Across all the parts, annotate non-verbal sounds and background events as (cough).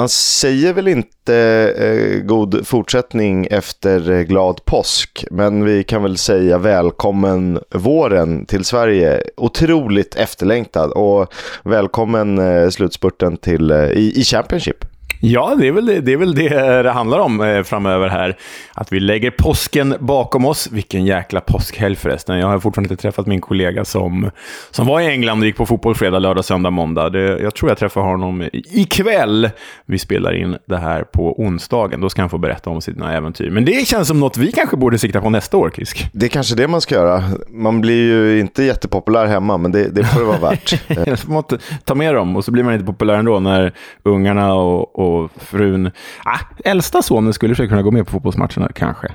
man säger väl inte eh, god fortsättning efter eh, glad påsk, men vi kan väl säga välkommen våren till Sverige. Otroligt efterlängtad och välkommen eh, slutspurten till, eh, i, i Championship. Ja, det är väl det det, är väl det, det handlar om eh, framöver här. Att vi lägger påsken bakom oss. Vilken jäkla påskhelg förresten. Jag har fortfarande inte träffat min kollega som, som var i England och gick på fotboll fredag, lördag, söndag, måndag. Det, jag tror jag träffar honom ikväll. Vi spelar in det här på onsdagen. Då ska han få berätta om sina äventyr. Men det känns som något vi kanske borde sikta på nästa år, Kisk. Det är kanske det man ska göra. Man blir ju inte jättepopulär hemma, men det, det får det vara värt. (laughs) får man ta med dem och så blir man inte populär ändå när ungarna och, och och frun. Ah, äldsta sonen skulle försöka kunna gå med på fotbollsmatcherna kanske.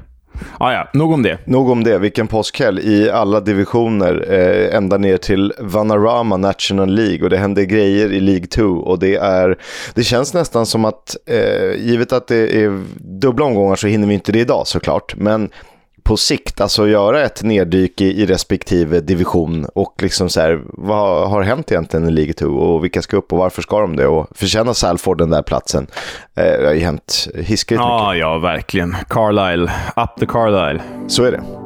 Ah, ja, nog om det. Nog om det. Vilken påskhelg i alla divisioner, eh, ända ner till Vanarama National League och det händer grejer i League 2 och det är, det känns nästan som att, eh, givet att det är dubbla omgångar så hinner vi inte det idag såklart, men på sikt, alltså göra ett neddyk i, i respektive division och liksom så här, vad har hänt egentligen i League 2 och vilka ska upp och varför ska de det och förtjänar Salford den där platsen? Eh, det har ju hänt hiskligt ja, mycket. Ja, verkligen. Carlisle, up the Carlisle. Så är det.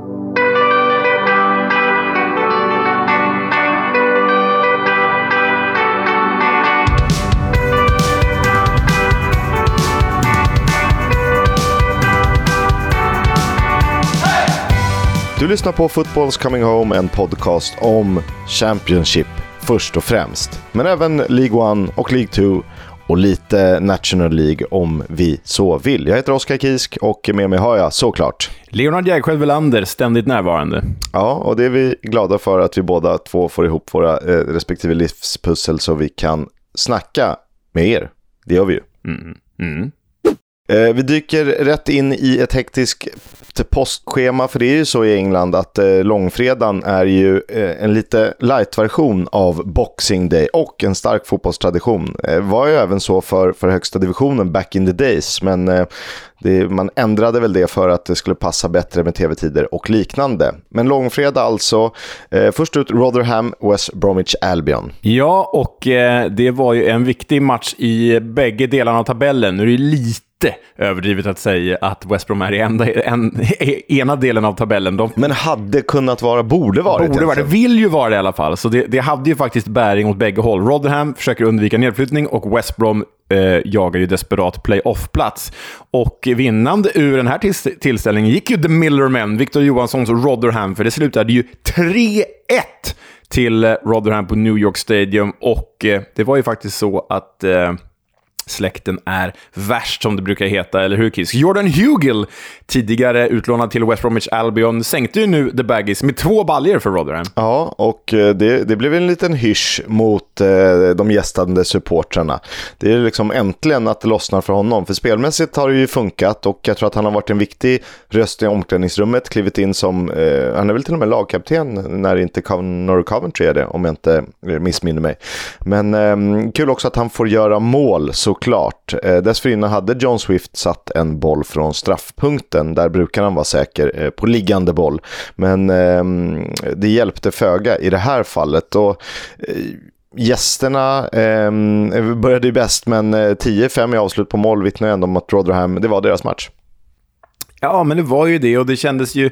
Du lyssnar på Football's Coming Home, en podcast om Championship först och främst. Men även League 1 och League 2 och lite National League om vi så vill. Jag heter Oskar Kisk och med mig har jag såklart Leonard Jägerskiöld Welander, ständigt närvarande. Ja, och det är vi glada för att vi båda två får ihop våra eh, respektive livspussel så vi kan snacka med er. Det gör vi ju. Mm. Mm. Eh, vi dyker rätt in i ett hektiskt postschema, för det är ju så i England att eh, långfredagen är ju eh, en lite light-version av Boxing Day och en stark fotbollstradition. Det var ju även så för, för högsta divisionen back in the days, men eh, det, man ändrade väl det för att det skulle passa bättre med tv-tider och liknande. Men långfredag alltså. Eh, först ut Rotherham, West Bromwich Albion. Ja, och eh, det var ju en viktig match i bägge delarna av tabellen. Nu är det lite överdrivet att säga att West Brom är i enda, en, (laughs) ena delen av tabellen. De, men hade kunnat vara, borde varit. Borde vara, det vill ju vara det i alla fall. Så det, det hade ju faktiskt bäring åt bägge håll. Rotherham försöker undvika nedflyttning och West Brom eh, jagar ju desperat playoff-plats. Och vinnande ur den här tills tillställningen gick ju The Millermen, Victor Johanssons Rotherham, för det slutade ju 3-1 till Rotherham på New York Stadium. Och eh, det var ju faktiskt så att eh, släkten är värst, som det brukar heta, eller hur Kiss? Jordan Hugill, tidigare utlånad till West Bromwich Albion, sänkte ju nu The Baggies med två baljer för Rotherham. Ja, och eh, det, det blev en liten hysch mot eh, de gästande supportrarna. Det är liksom äntligen att det lossnar för honom, för spelmässigt har det ju funkat och jag tror att han har varit en viktig röst i omklädningsrummet, klivit in som, eh, han är väl till och med lagkapten när inte Connor Coventry är det, om jag inte eh, missminner mig. Men eh, kul också att han får göra mål så såklart. Eh, dessförinnan hade John Swift satt en boll från straffpunkten. Där brukar han vara säker eh, på liggande boll. Men eh, det hjälpte föga i det här fallet. Och, eh, Gästerna eh, började ju bäst, men eh, 10-5 i avslut på mål vittnar ändå om att Rotherham, det var deras match. Ja, men det var ju det och det kändes ju...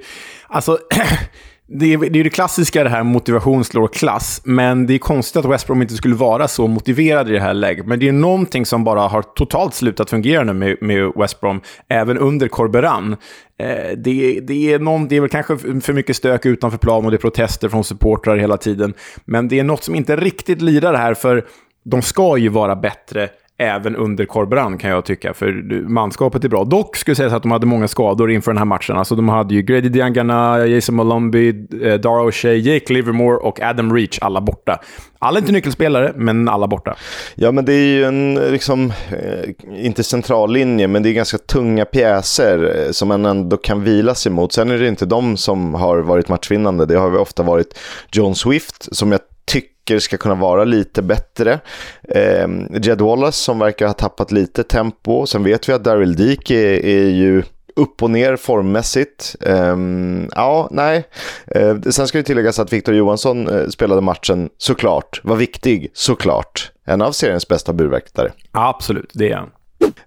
Alltså, (clears throat) det är, det är det klassiska det här motivation slår klass, men det är konstigt att West Brom inte skulle vara så motiverade i det här läget. Men det är någonting som bara har totalt slutat fungera nu med, med West Brom, även under Corberan. Eh, det, det, är någon, det är väl kanske för mycket stök utanför plan och det är protester från supportrar hela tiden. Men det är något som inte riktigt lirar det här, för de ska ju vara bättre även under Corberan kan jag tycka, för manskapet är bra. Dock skulle jag säga att de hade många skador inför den här matchen. Alltså de hade ju Grady Diangana, Jason Malombi, eh, Dara O'Shea, Jake Livermore och Adam Reach, alla borta. Alla inte nyckelspelare, men alla borta. Ja, men det är ju en, liksom, eh, inte central linje, men det är ganska tunga pjäser eh, som man ändå kan vila sig mot. Sen är det inte de som har varit matchvinnande. Det har ofta varit John Swift, som jag tycker ska kunna vara lite bättre. Eh, Jed Wallace som verkar ha tappat lite tempo. Sen vet vi att Daryl Deek är, är ju upp och ner formmässigt. Um, ja, nej. Uh, sen ska det tilläggas att Victor Johansson uh, spelade matchen såklart, var viktig såklart. En av seriens bästa burväktare. Absolut, det är han.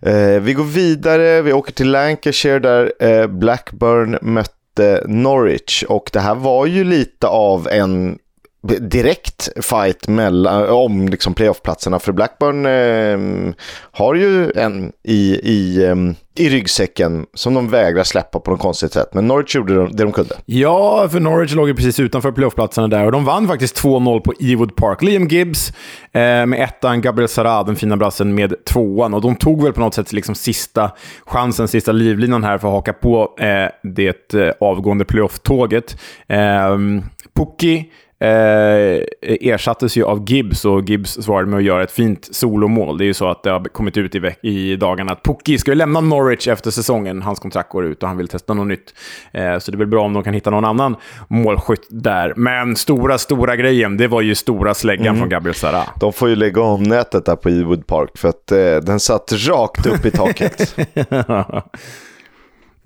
Eh, vi går vidare, vi åker till Lancashire där eh, Blackburn mötte Norwich och det här var ju lite av en direkt fight mellan, eh, om liksom playoffplatserna. För Blackburn eh, har ju en i, i, eh, i ryggsäcken som de vägrar släppa på något konstigt sätt. Men Norwich gjorde det de kunde. Ja, för Norwich låg ju precis utanför playoffplatserna där och de vann faktiskt 2-0 på Ewood Park. Liam Gibbs eh, med ettan, Gabriel Sarah, den fina brassen, med tvåan. Och de tog väl på något sätt liksom sista chansen, sista livlinan här för att haka på eh, det eh, avgående playoff-tåget. Eh, Pukki eh, ersattes ju av Gibbs och Gibbs svarade med att göra ett fint solomål. Det är ju så att det har kommit ut i, i dagarna att Pukki ska ju lämna Norwich efter säsongen. Hans kontrakt går ut och han vill testa något nytt. Eh, så det är väl bra om de kan hitta någon annan målskytt där. Men stora, stora grejen, det var ju stora släggan mm. från Gabriel Sara. De får ju lägga om nätet där på Ewood Park för att eh, den satt rakt upp i taket. (laughs)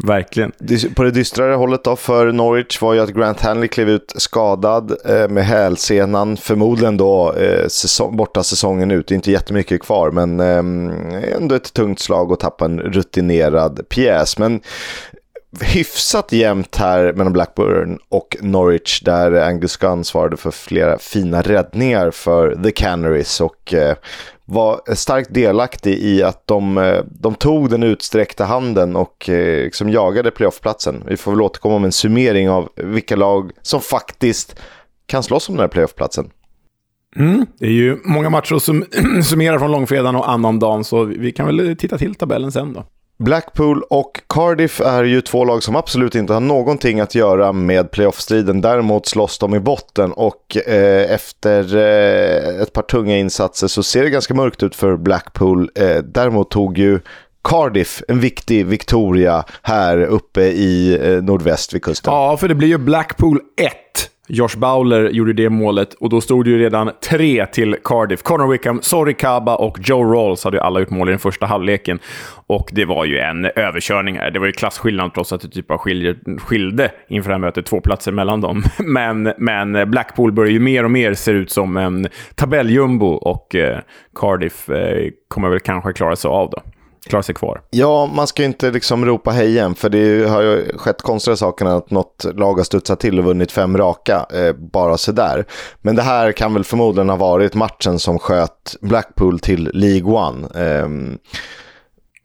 Verkligen. På det dystrare hållet då för Norwich var ju att Grant Hanley klev ut skadad eh, med hälsenan. Förmodligen då eh, säsong, borta säsongen ut. Inte jättemycket kvar, men eh, ändå ett tungt slag att tappa en rutinerad pjäs. Men hyfsat jämnt här mellan Blackburn och Norwich där Angus Gunn svarade för flera fina räddningar för The Canaries och eh, var starkt delaktig i att de, eh, de tog den utsträckta handen och eh, liksom jagade playoffplatsen. Vi får väl återkomma med en summering av vilka lag som faktiskt kan slåss om den här playoffplatsen. Mm, det är ju många matcher att (clears throat) summera från långfredagen och annandagen, så vi kan väl titta till tabellen sen då. Blackpool och Cardiff är ju två lag som absolut inte har någonting att göra med playoffstriden. Däremot slåss de i botten och eh, efter eh, ett par tunga insatser så ser det ganska mörkt ut för Blackpool. Eh, däremot tog ju Cardiff, en viktig Victoria här uppe i eh, nordväst vid kusten. Ja, för det blir ju Blackpool 1 Josh Bowler gjorde det målet och då stod det ju redan tre till Cardiff. Connor Wickham, Sorry Kaba och Joe Rolls hade ju alla gjort mål i den första halvleken. Och det var ju en överkörning här. Det var ju klasskillnad trots att det typ skiljer, skilde inför det här mötet två platser mellan dem. (laughs) Men, men Blackpool börjar ju mer och mer se ut som en tabelljumbo och eh, Cardiff eh, kommer väl kanske klara sig av då klarar sig kvar. Ja, man ska ju inte liksom ropa hejen, för det har ju skett konstiga saker att något lag har studsat till och vunnit fem raka, eh, bara sådär. Men det här kan väl förmodligen ha varit matchen som sköt Blackpool till League One. Eh,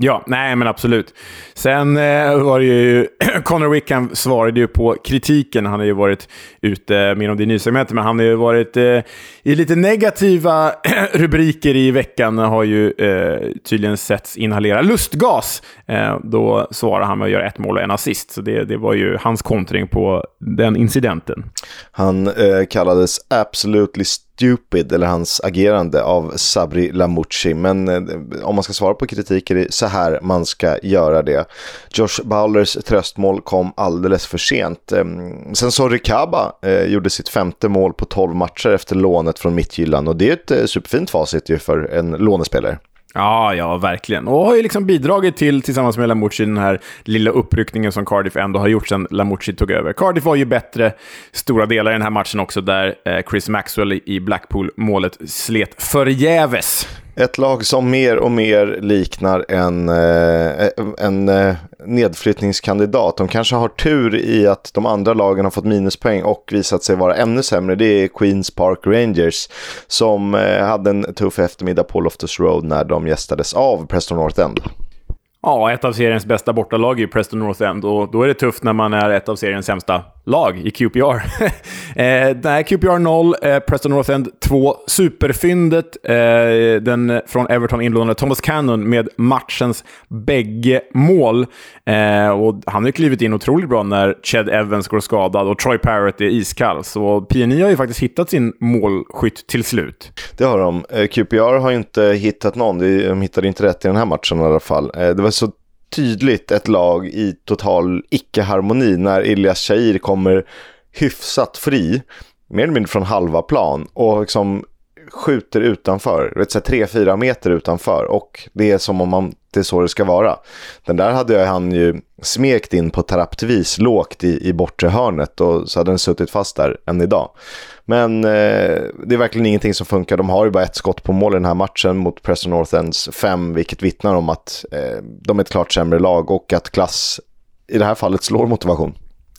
Ja, nej men absolut. Sen eh, var det ju... (clears throat) Conor Wickham svarade ju på kritiken. Han har ju varit ute, mer om det nysegmentet, men han har ju varit eh, i lite negativa (clears throat) rubriker i veckan. Har ju eh, tydligen setts inhalera lustgas. Eh, då svarar han med att göra ett mål och en assist. Så det, det var ju hans kontring på den incidenten. Han eh, kallades absolutely stupid, eller hans agerande av Sabri Lamucci. Men eh, om man ska svara på kritik är det så här man ska göra det. Josh Bowlers tröstmål kom alldeles för sent. Ehm, sen så Rikaba eh, gjorde sitt femte mål på 12 matcher efter lånet från Midtjylland och det är ett eh, superfint facit ju för en lånespelare. Ja, ja, verkligen. Och har ju liksom bidragit till, tillsammans med Lamucci, den här lilla uppryckningen som Cardiff ändå har gjort sedan Lamucci tog över. Cardiff var ju bättre stora delar i den här matchen också, där eh, Chris Maxwell i Blackpool-målet slet förgäves. Ett lag som mer och mer liknar en, eh, en eh, nedflyttningskandidat. De kanske har tur i att de andra lagen har fått minuspoäng och visat sig vara ännu sämre. Det är Queens Park Rangers som eh, hade en tuff eftermiddag på Loftus Road när de gästades av Preston North End. Ja, ett av seriens bästa bortalag är ju Preston North End och då är det tufft när man är ett av seriens sämsta lag i QPR. (laughs) eh, nej, QPR 0, eh, Preston North End 2. Superfyndet, eh, den från Everton inlånade Thomas Cannon med matchens bägge mål. Eh, och han har ju klivit in otroligt bra när Ched Evans går skadad och Troy Parrott är iskall. Så PNI har ju faktiskt hittat sin målskytt till slut. Det har de. Eh, QPR har ju inte hittat någon. De hittade inte rätt i den här matchen i alla fall. Eh, det var så tydligt ett lag i total icke-harmoni när Ilias Shahir kommer hyfsat fri, mer eller mindre från halva plan. Och liksom skjuter utanför, 3-4 meter utanför och det är som om man, det är så det ska vara. Den där hade han ju smekt in på teraptvis lågt i, i bortre hörnet och så hade den suttit fast där än idag. Men eh, det är verkligen ingenting som funkar. De har ju bara ett skott på mål i den här matchen mot Preston North Ends 5, vilket vittnar om att eh, de är ett klart sämre lag och att klass i det här fallet slår motivation.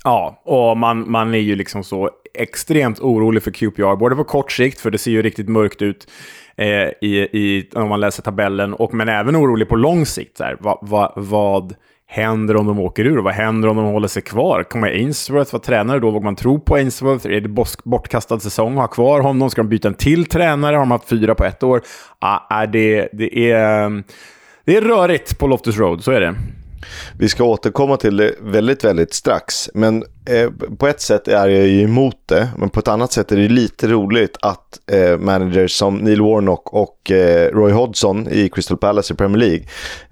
Ja, och man, man är ju liksom så extremt orolig för QPR, både på kort sikt, för det ser ju riktigt mörkt ut eh, i, i, om man läser tabellen, och, men även orolig på lång sikt. Så här, va, va, vad händer om de åker ur? Vad händer om de håller sig kvar? Kommer Ainsworth vara tränare då? Vågar man tro på Ainsworth? Är det bortkastad säsong att ha kvar honom? Ska de byta en till tränare? Har de haft fyra på ett år? Ah, ah det, det, är, det är rörigt på Loftus Road, så är det. Vi ska återkomma till det väldigt, väldigt strax. Men eh, på ett sätt är jag ju emot det, men på ett annat sätt är det lite roligt att eh, managers som Neil Warnock och eh, Roy Hodgson i Crystal Palace i Premier League,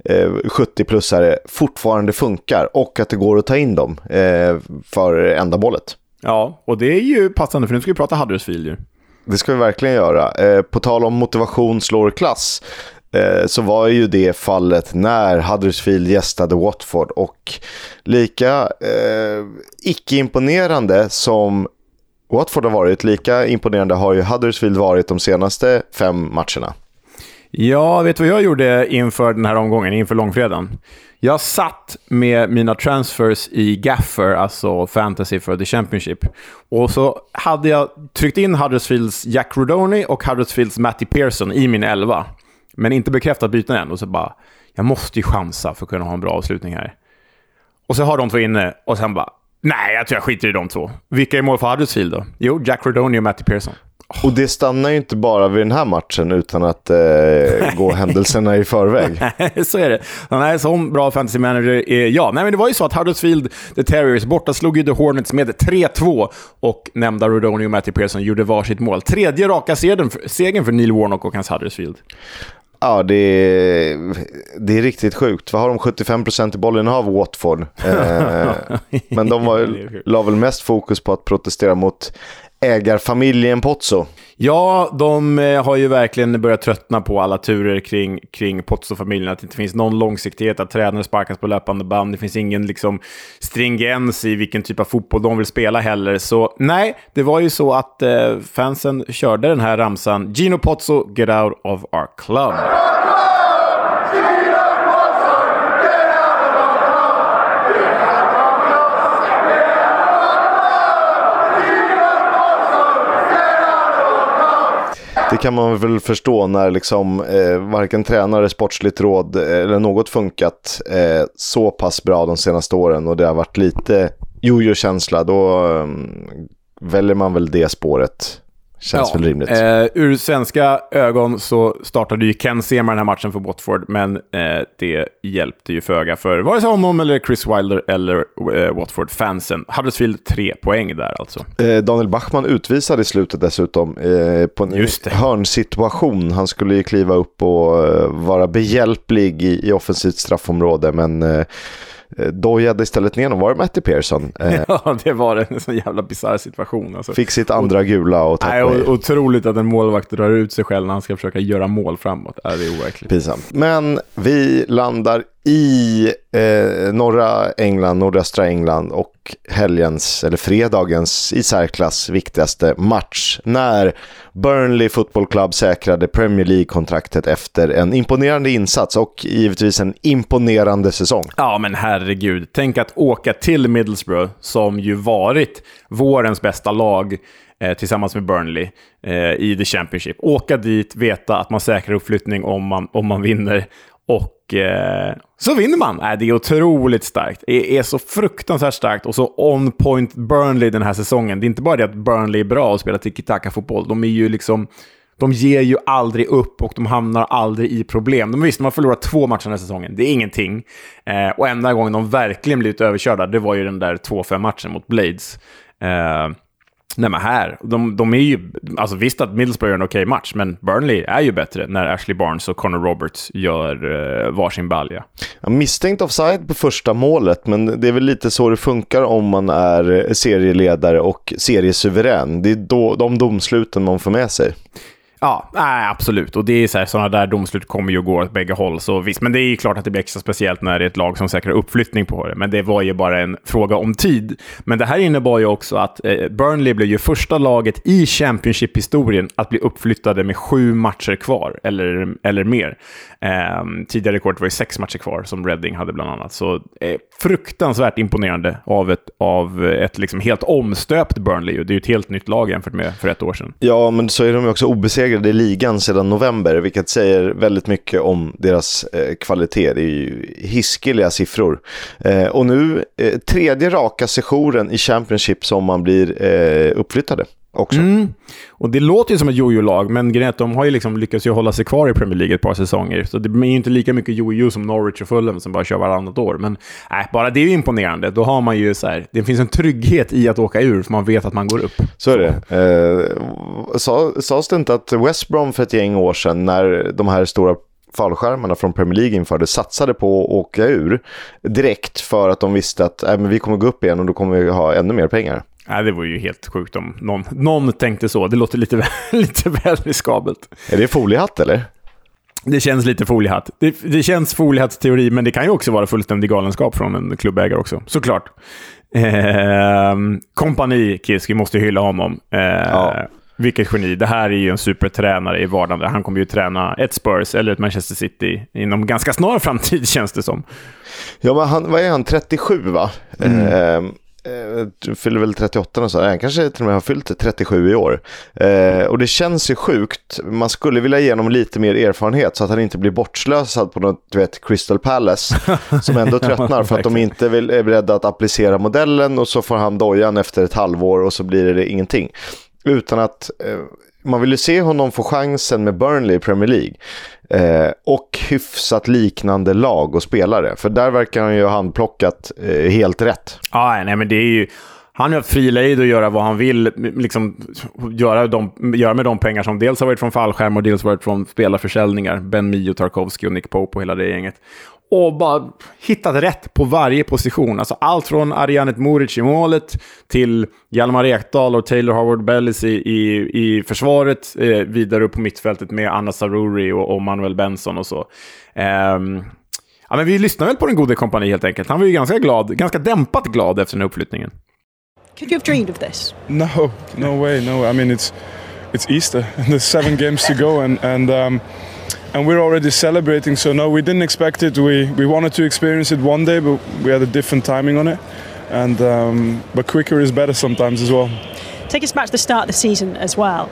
eh, 70-plussare, fortfarande funkar och att det går att ta in dem eh, för ändamålet. Ja, och det är ju passande, för nu ska vi prata Huddersfield ju. Det ska vi verkligen göra. Eh, på tal om motivation slår klass Eh, Eh, så var ju det fallet när Huddersfield gästade Watford och lika eh, icke-imponerande som Watford har varit, lika imponerande har ju Huddersfield varit de senaste fem matcherna. Ja, vet du vad jag gjorde inför den här omgången, inför långfredagen? Jag satt med mina transfers i Gaffer, alltså fantasy för the Championship. Och så hade jag tryckt in Huddersfields Jack Rodoni och Huddersfields Matty Pearson i min elva men inte bekräftat byten än. Och så bara, jag måste ju chansa för att kunna ha en bra avslutning här. Och så har de två inne och sen bara, nej, jag tror jag skiter i de två. Vilka är mål för Huddersfield då? Jo, Jack Rodoni och Matty Pearson. Oh. Och det stannar ju inte bara vid den här matchen utan att eh, gå (laughs) händelserna i förväg. så är det. Han är som bra fantasy manager. Är, ja, nej, men det var ju så att Huddersfield, The Terriers, borta slog ju The Hornets med 3-2 och nämnda Rodoni och Matty Pearson gjorde varsitt mål. Tredje raka segern för Neil Warnock och hans Huddersfield. Ja, det är, det är riktigt sjukt. Vad har de 75% i bollinnehav, Watford? Eh, (laughs) men de var, la väl mest fokus på att protestera mot ägarfamiljen Pozzo. Ja, de eh, har ju verkligen börjat tröttna på alla turer kring, kring Pozzo-familjen. Att det inte finns någon långsiktighet, att tränare sparkas på löpande band. Det finns ingen liksom, stringens i vilken typ av fotboll de vill spela heller. Så nej, det var ju så att eh, fansen körde den här ramsan. Gino Pozzo, get out of our club. Kan man väl förstå när liksom eh, varken tränare, sportsligt råd eh, eller något funkat eh, så pass bra de senaste åren och det har varit lite jojo-känsla. Då eh, väljer man väl det spåret. Känns ja, väl rimligt. Eh, ur svenska ögon så startade ju Ken Sema den här matchen för Watford, men eh, det hjälpte ju föga för vare sig honom eller Chris Wilder eller eh, Watford-fansen. Huddersfield tre poäng där alltså. Eh, Daniel Bachmann utvisade i slutet dessutom eh, på en hörnsituation. Han skulle ju kliva upp och eh, vara behjälplig i, i offensivt straffområde, men dojade istället ner honom. Var det Matty Pearson? Eh, (laughs) ja, det var en sån jävla bisarr situation. Alltså. Fick sitt andra gula och tappade. Nej, otroligt att en målvakt drar ut sig själv när han ska försöka göra mål framåt. Äh, det är overkligt. Pinsamt. Men vi landar i eh, norra England, nordöstra England och helgens, eller fredagens i särklass viktigaste match när Burnley Football Club säkrade Premier League-kontraktet efter en imponerande insats och givetvis en imponerande säsong. Ja, men herregud. Tänk att åka till Middlesbrough, som ju varit vårens bästa lag, eh, tillsammans med Burnley eh, i The Championship. Åka dit, veta att man säkrar uppflyttning om man, om man vinner och eh, så vinner man. Äh, det är otroligt starkt. Det är så fruktansvärt starkt och så on point Burnley den här säsongen. Det är inte bara det att Burnley är bra och spelar tiki-taka-fotboll. De är ju liksom... De ger ju aldrig upp och de hamnar aldrig i problem. De visst, de har förlorat två matcher den här säsongen. Det är ingenting. Eh, och enda gången de verkligen blivit överkörda, det var ju den där 2-5 matchen mot Blades. Eh, Nej men här, de, de är ju, alltså visst att Middlesbrough gör en okej okay match, men Burnley är ju bättre när Ashley Barnes och Connor Roberts gör uh, varsin balja. Ja, misstänkt offside på första målet, men det är väl lite så det funkar om man är eh, serieledare och seriesuverän. Det är då, de domsluten man får med sig. Ja, nej, absolut. Och det är så här, sådana där domslut kommer ju gå åt bägge håll. Så visst, men det är ju klart att det blir extra speciellt när det är ett lag som säkrar uppflyttning på det. Men det var ju bara en fråga om tid. Men det här innebar ju också att eh, Burnley blev ju första laget i Championship-historien att bli uppflyttade med sju matcher kvar, eller, eller mer. Eh, tidigare rekordet var ju sex matcher kvar, som Reading hade bland annat. Så eh, fruktansvärt imponerande av ett, av ett liksom helt omstöpt Burnley. Det är ju ett helt nytt lag jämfört med för ett år sedan. Ja, men så är de ju också obesegrade i ligan sedan november, vilket säger väldigt mycket om deras eh, kvalitet. Det är ju hiskeliga siffror. Eh, och nu, eh, tredje raka sessionen i Championship som man blir eh, uppflyttade också. Mm. Och det låter ju som ett jojo-lag, men grejen de har ju liksom lyckats ju hålla sig kvar i Premier League ett par säsonger. Så det blir ju inte lika mycket jojo som Norwich och Fulham som bara kör varannat år. Men äh, bara det är ju imponerande. Då har man ju så här, det finns en trygghet i att åka ur, för man vet att man går upp. Så är det. Eh, sa, sades det inte att West Brom för ett gäng år sedan, när de här stora fallskärmarna från Premier League infördes satsade på att åka ur direkt för att de visste att äh, men vi kommer gå upp igen och då kommer vi ha ännu mer pengar. Nej, det var ju helt sjukt om någon, någon tänkte så. Det låter lite, (laughs) lite väl riskabelt. Är det foliehatt eller? Det känns lite foliehatt. Det, det känns foliehattsteori, men det kan ju också vara fullständig galenskap från en klubbägare också, såklart. Eh, kompani, Kisk, vi måste hylla honom. Eh, ja. Vilket geni. Det här är ju en supertränare i vardagen. Han kommer ju träna ett Spurs eller ett Manchester City inom ganska snar framtid, (laughs) känns det som. Ja, men han, vad är han? 37, va? Mm. Eh, eh, fyller väl 38 och så. Han kanske till och med har fyllt 37 i år. Eh, och det känns ju sjukt. Man skulle vilja ge honom lite mer erfarenhet så att han inte blir bortslösad på något, du vet, Crystal Palace. (laughs) som ändå tröttnar för att de inte vill, är beredda att applicera modellen och så får han dojan efter ett halvår och så blir det ingenting. Utan att eh, man vill ju se honom få chansen med Burnley i Premier League. Eh, och hyfsat liknande lag och spelare. För där verkar han ju ha handplockat eh, helt rätt. Ah, nej, men det är ju... Han har fri lejd att göra vad han vill, liksom, göra, de, göra med de pengar som dels har varit från fallskärm och dels varit från spelarförsäljningar. Ben Mio, Tarkovsky och Nick Pope och hela det gänget och bara hittat rätt på varje position. Alltså allt från Arianet Muric i målet till Hjalmar Ekdal och Taylor Howard Bellis i, i, i försvaret. Eh, vidare upp på mittfältet med Anna Saruri och, och Manuel Benson och så. Um, ja, men vi lyssnar väl på den gode kompani helt enkelt. Han var ju ganska glad, ganska dämpat glad efter den här uppflyttningen. Could you have dreamed of this? No, no way, no. I mean, it's it's Easter and there's seven games to go, and and um, and we're already celebrating. So no, we didn't expect it. We we wanted to experience it one day, but we had a different timing on it. And um, but quicker is better sometimes as well. Take us back to the start of the season as well.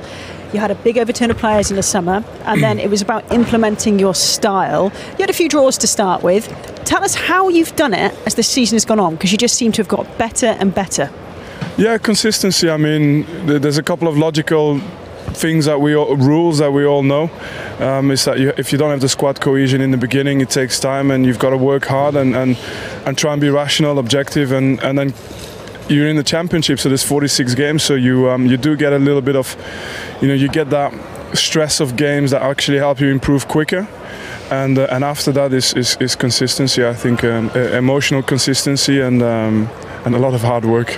You had a big overturn of players in the summer, and then it was about implementing your style. You had a few draws to start with. Tell us how you've done it as the season has gone on, because you just seem to have got better and better. Yeah, consistency. I mean, there's a couple of logical things that we all, rules that we all know um, is that you, if you don't have the squad cohesion in the beginning, it takes time, and you've got to work hard and, and, and try and be rational, objective, and, and then you're in the championship, so there's 46 games, so you um, you do get a little bit of, you know, you get that stress of games that actually help you improve quicker. And, uh, and after that is, is, is consistency, I think, um, emotional consistency and, um, and a lot of hard work.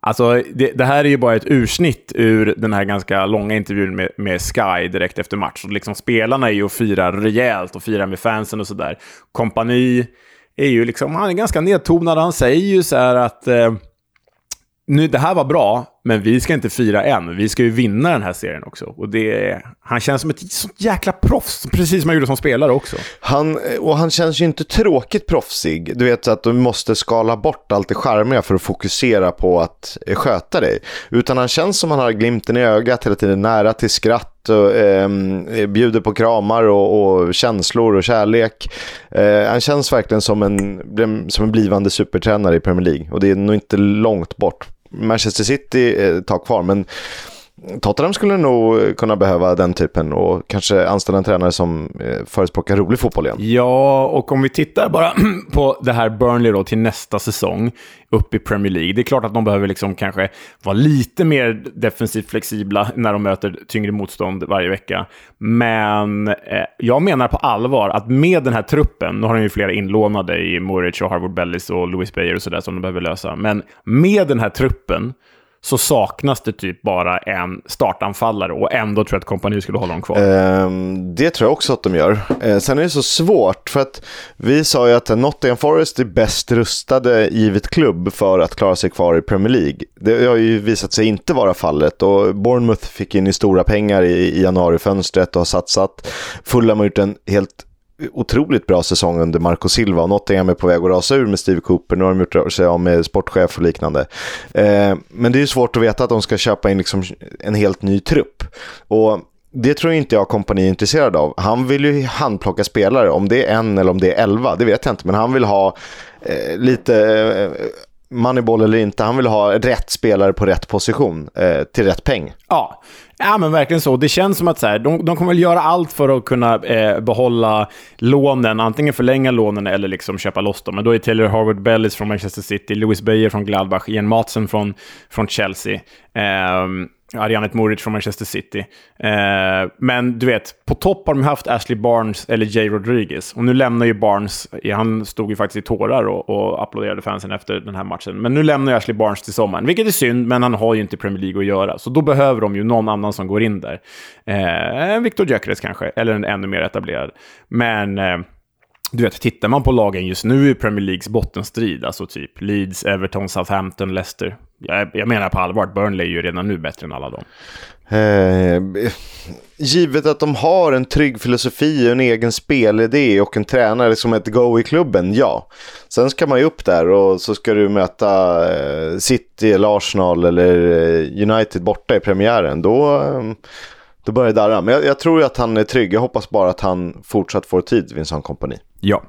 Alltså, det, det, här är ju bara ett ursnitt ur den här ganska långa intervjun med, med Sky direkt efter match. Och liksom, spelarna är ju och firar rejält och firar med fansen och sådär. Kompani är ju liksom, han är ganska nedtonad. Han säger ju så här att eh, nu, det här var bra, men vi ska inte fira än. Vi ska ju vinna den här serien också. Och det, han känns som ett sånt jäkla proffs, precis som han gjorde som spelare också. Han, och han känns ju inte tråkigt proffsig. Du vet att du måste skala bort allt det charmiga för att fokusera på att eh, sköta dig. Utan han känns som han har glimten i ögat hela tiden, nära till skratt och ehm, eh, bjuder på kramar och, och känslor och kärlek. Eh, han känns verkligen som en, som en blivande supertränare i Premier League. Och det är nog inte långt bort Manchester City ett tar kvar, men Tottenham skulle nog kunna behöva den typen och kanske anställa en tränare som eh, förespråkar rolig fotboll igen. Ja, och om vi tittar bara (clears throat) på det här Burnley då till nästa säsong upp i Premier League. Det är klart att de behöver liksom kanske vara lite mer defensivt flexibla när de möter tyngre motstånd varje vecka. Men eh, jag menar på allvar att med den här truppen, nu har de ju flera inlånade i Moric och Harvard Bellis och Louis Bayer och sådär som de behöver lösa, men med den här truppen så saknas det typ bara en startanfallare och ändå tror jag att kompani skulle hålla dem kvar. Eh, det tror jag också att de gör. Eh, sen är det så svårt för att vi sa ju att Nottingham Forest är bäst rustade givet klubb för att klara sig kvar i Premier League. Det har ju visat sig inte vara fallet och Bournemouth fick in i stora pengar i, i januarifönstret och har satsat. Fulham har gjort en helt otroligt bra säsong under Marco Silva och Nottingham är på väg att rasa ur med Steve Cooper. Nu har de gjort sig av med sportchef och liknande. Eh, men det är ju svårt att veta att de ska köpa in liksom en helt ny trupp. Och det tror inte jag kompani är intresserad av. Han vill ju handplocka spelare, om det är en eller om det är elva, det vet jag inte. Men han vill ha eh, lite eh, moneyball eller inte, han vill ha rätt spelare på rätt position eh, till rätt peng. Ja. Ja, men verkligen så. Det känns som att så här, de, de kommer väl göra allt för att kunna eh, behålla lånen, antingen förlänga lånen eller liksom köpa loss dem. Men då är Taylor Harvard Bellis från Manchester City, Louis Beyer från Gladbach, Ian Matsen från, från Chelsea. Eh, Arianet Moric från Manchester City. Eh, men du vet, på topp har de haft Ashley Barnes eller Jay Rodriguez. Och nu lämnar ju Barnes, han stod ju faktiskt i tårar och, och applåderade fansen efter den här matchen. Men nu lämnar ju Ashley Barnes till sommaren, vilket är synd, men han har ju inte Premier League att göra. Så då behöver de ju någon annan som går in där. Eh, Victor Gyökeres kanske, eller en ännu mer etablerad. Men... Eh, du vet, tittar man på lagen just nu i Premier Leagues bottenstrid, alltså typ Leeds, Everton, Southampton, Leicester. Jag, jag menar på allvar, Burnley är ju redan nu bättre än alla dem. Eh, givet att de har en trygg filosofi, en egen spelidé och en tränare som ett go i klubben, ja. Sen ska man ju upp där och så ska du möta eh, City eller Arsenal eller eh, United borta i premiären. Då, eh, då börjar det darra. Men jag, jag tror ju att han är trygg. Jag hoppas bara att han fortsatt får tid vid en sån kompani. Ja.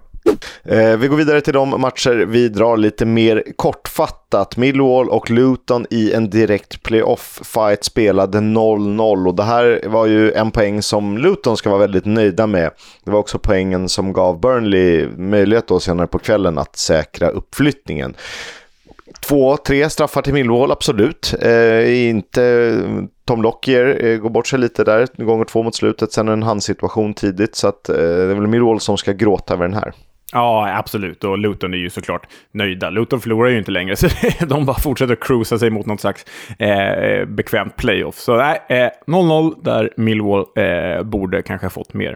Eh, vi går vidare till de matcher vi drar lite mer kortfattat. Millwall och Luton i en direkt playoff-fight spelade 0-0 och det här var ju en poäng som Luton ska vara väldigt nöjda med. Det var också poängen som gav Burnley möjlighet då senare på kvällen att säkra uppflyttningen. Två, tre straffar till Millwall, absolut. Eh, inte Tom Lockyer eh, går bort sig lite där, gånger två mot slutet, sen en handsituation tidigt. Så att, eh, det är väl Millwall som ska gråta över den här. Ja, absolut. Och Luton är ju såklart nöjda. Luton förlorar ju inte längre, (laughs) så de bara fortsätter cruisa sig mot något slags eh, bekvämt playoff. Så nej, eh, 0-0 där Millwall eh, borde kanske ha fått mer.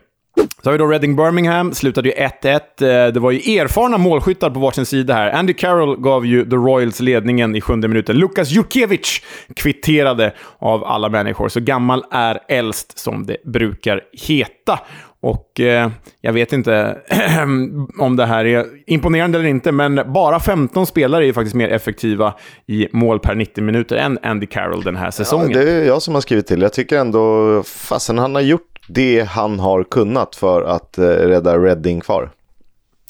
Så har vi då Reading Birmingham, slutade ju 1-1. Eh, det var ju erfarna målskyttar på varsin sida här. Andy Carroll gav ju The Royals ledningen i sjunde minuten. Lukas Jukiewicz kvitterade av alla människor. Så gammal är äldst, som det brukar heta. Och eh, jag vet inte (clears throat) om det här är imponerande eller inte, men bara 15 spelare är faktiskt mer effektiva i mål per 90 minuter än Andy Carroll den här säsongen. Ja, det är jag som har skrivit till. Jag tycker ändå, fasen han har gjort det han har kunnat för att eh, rädda Reading kvar.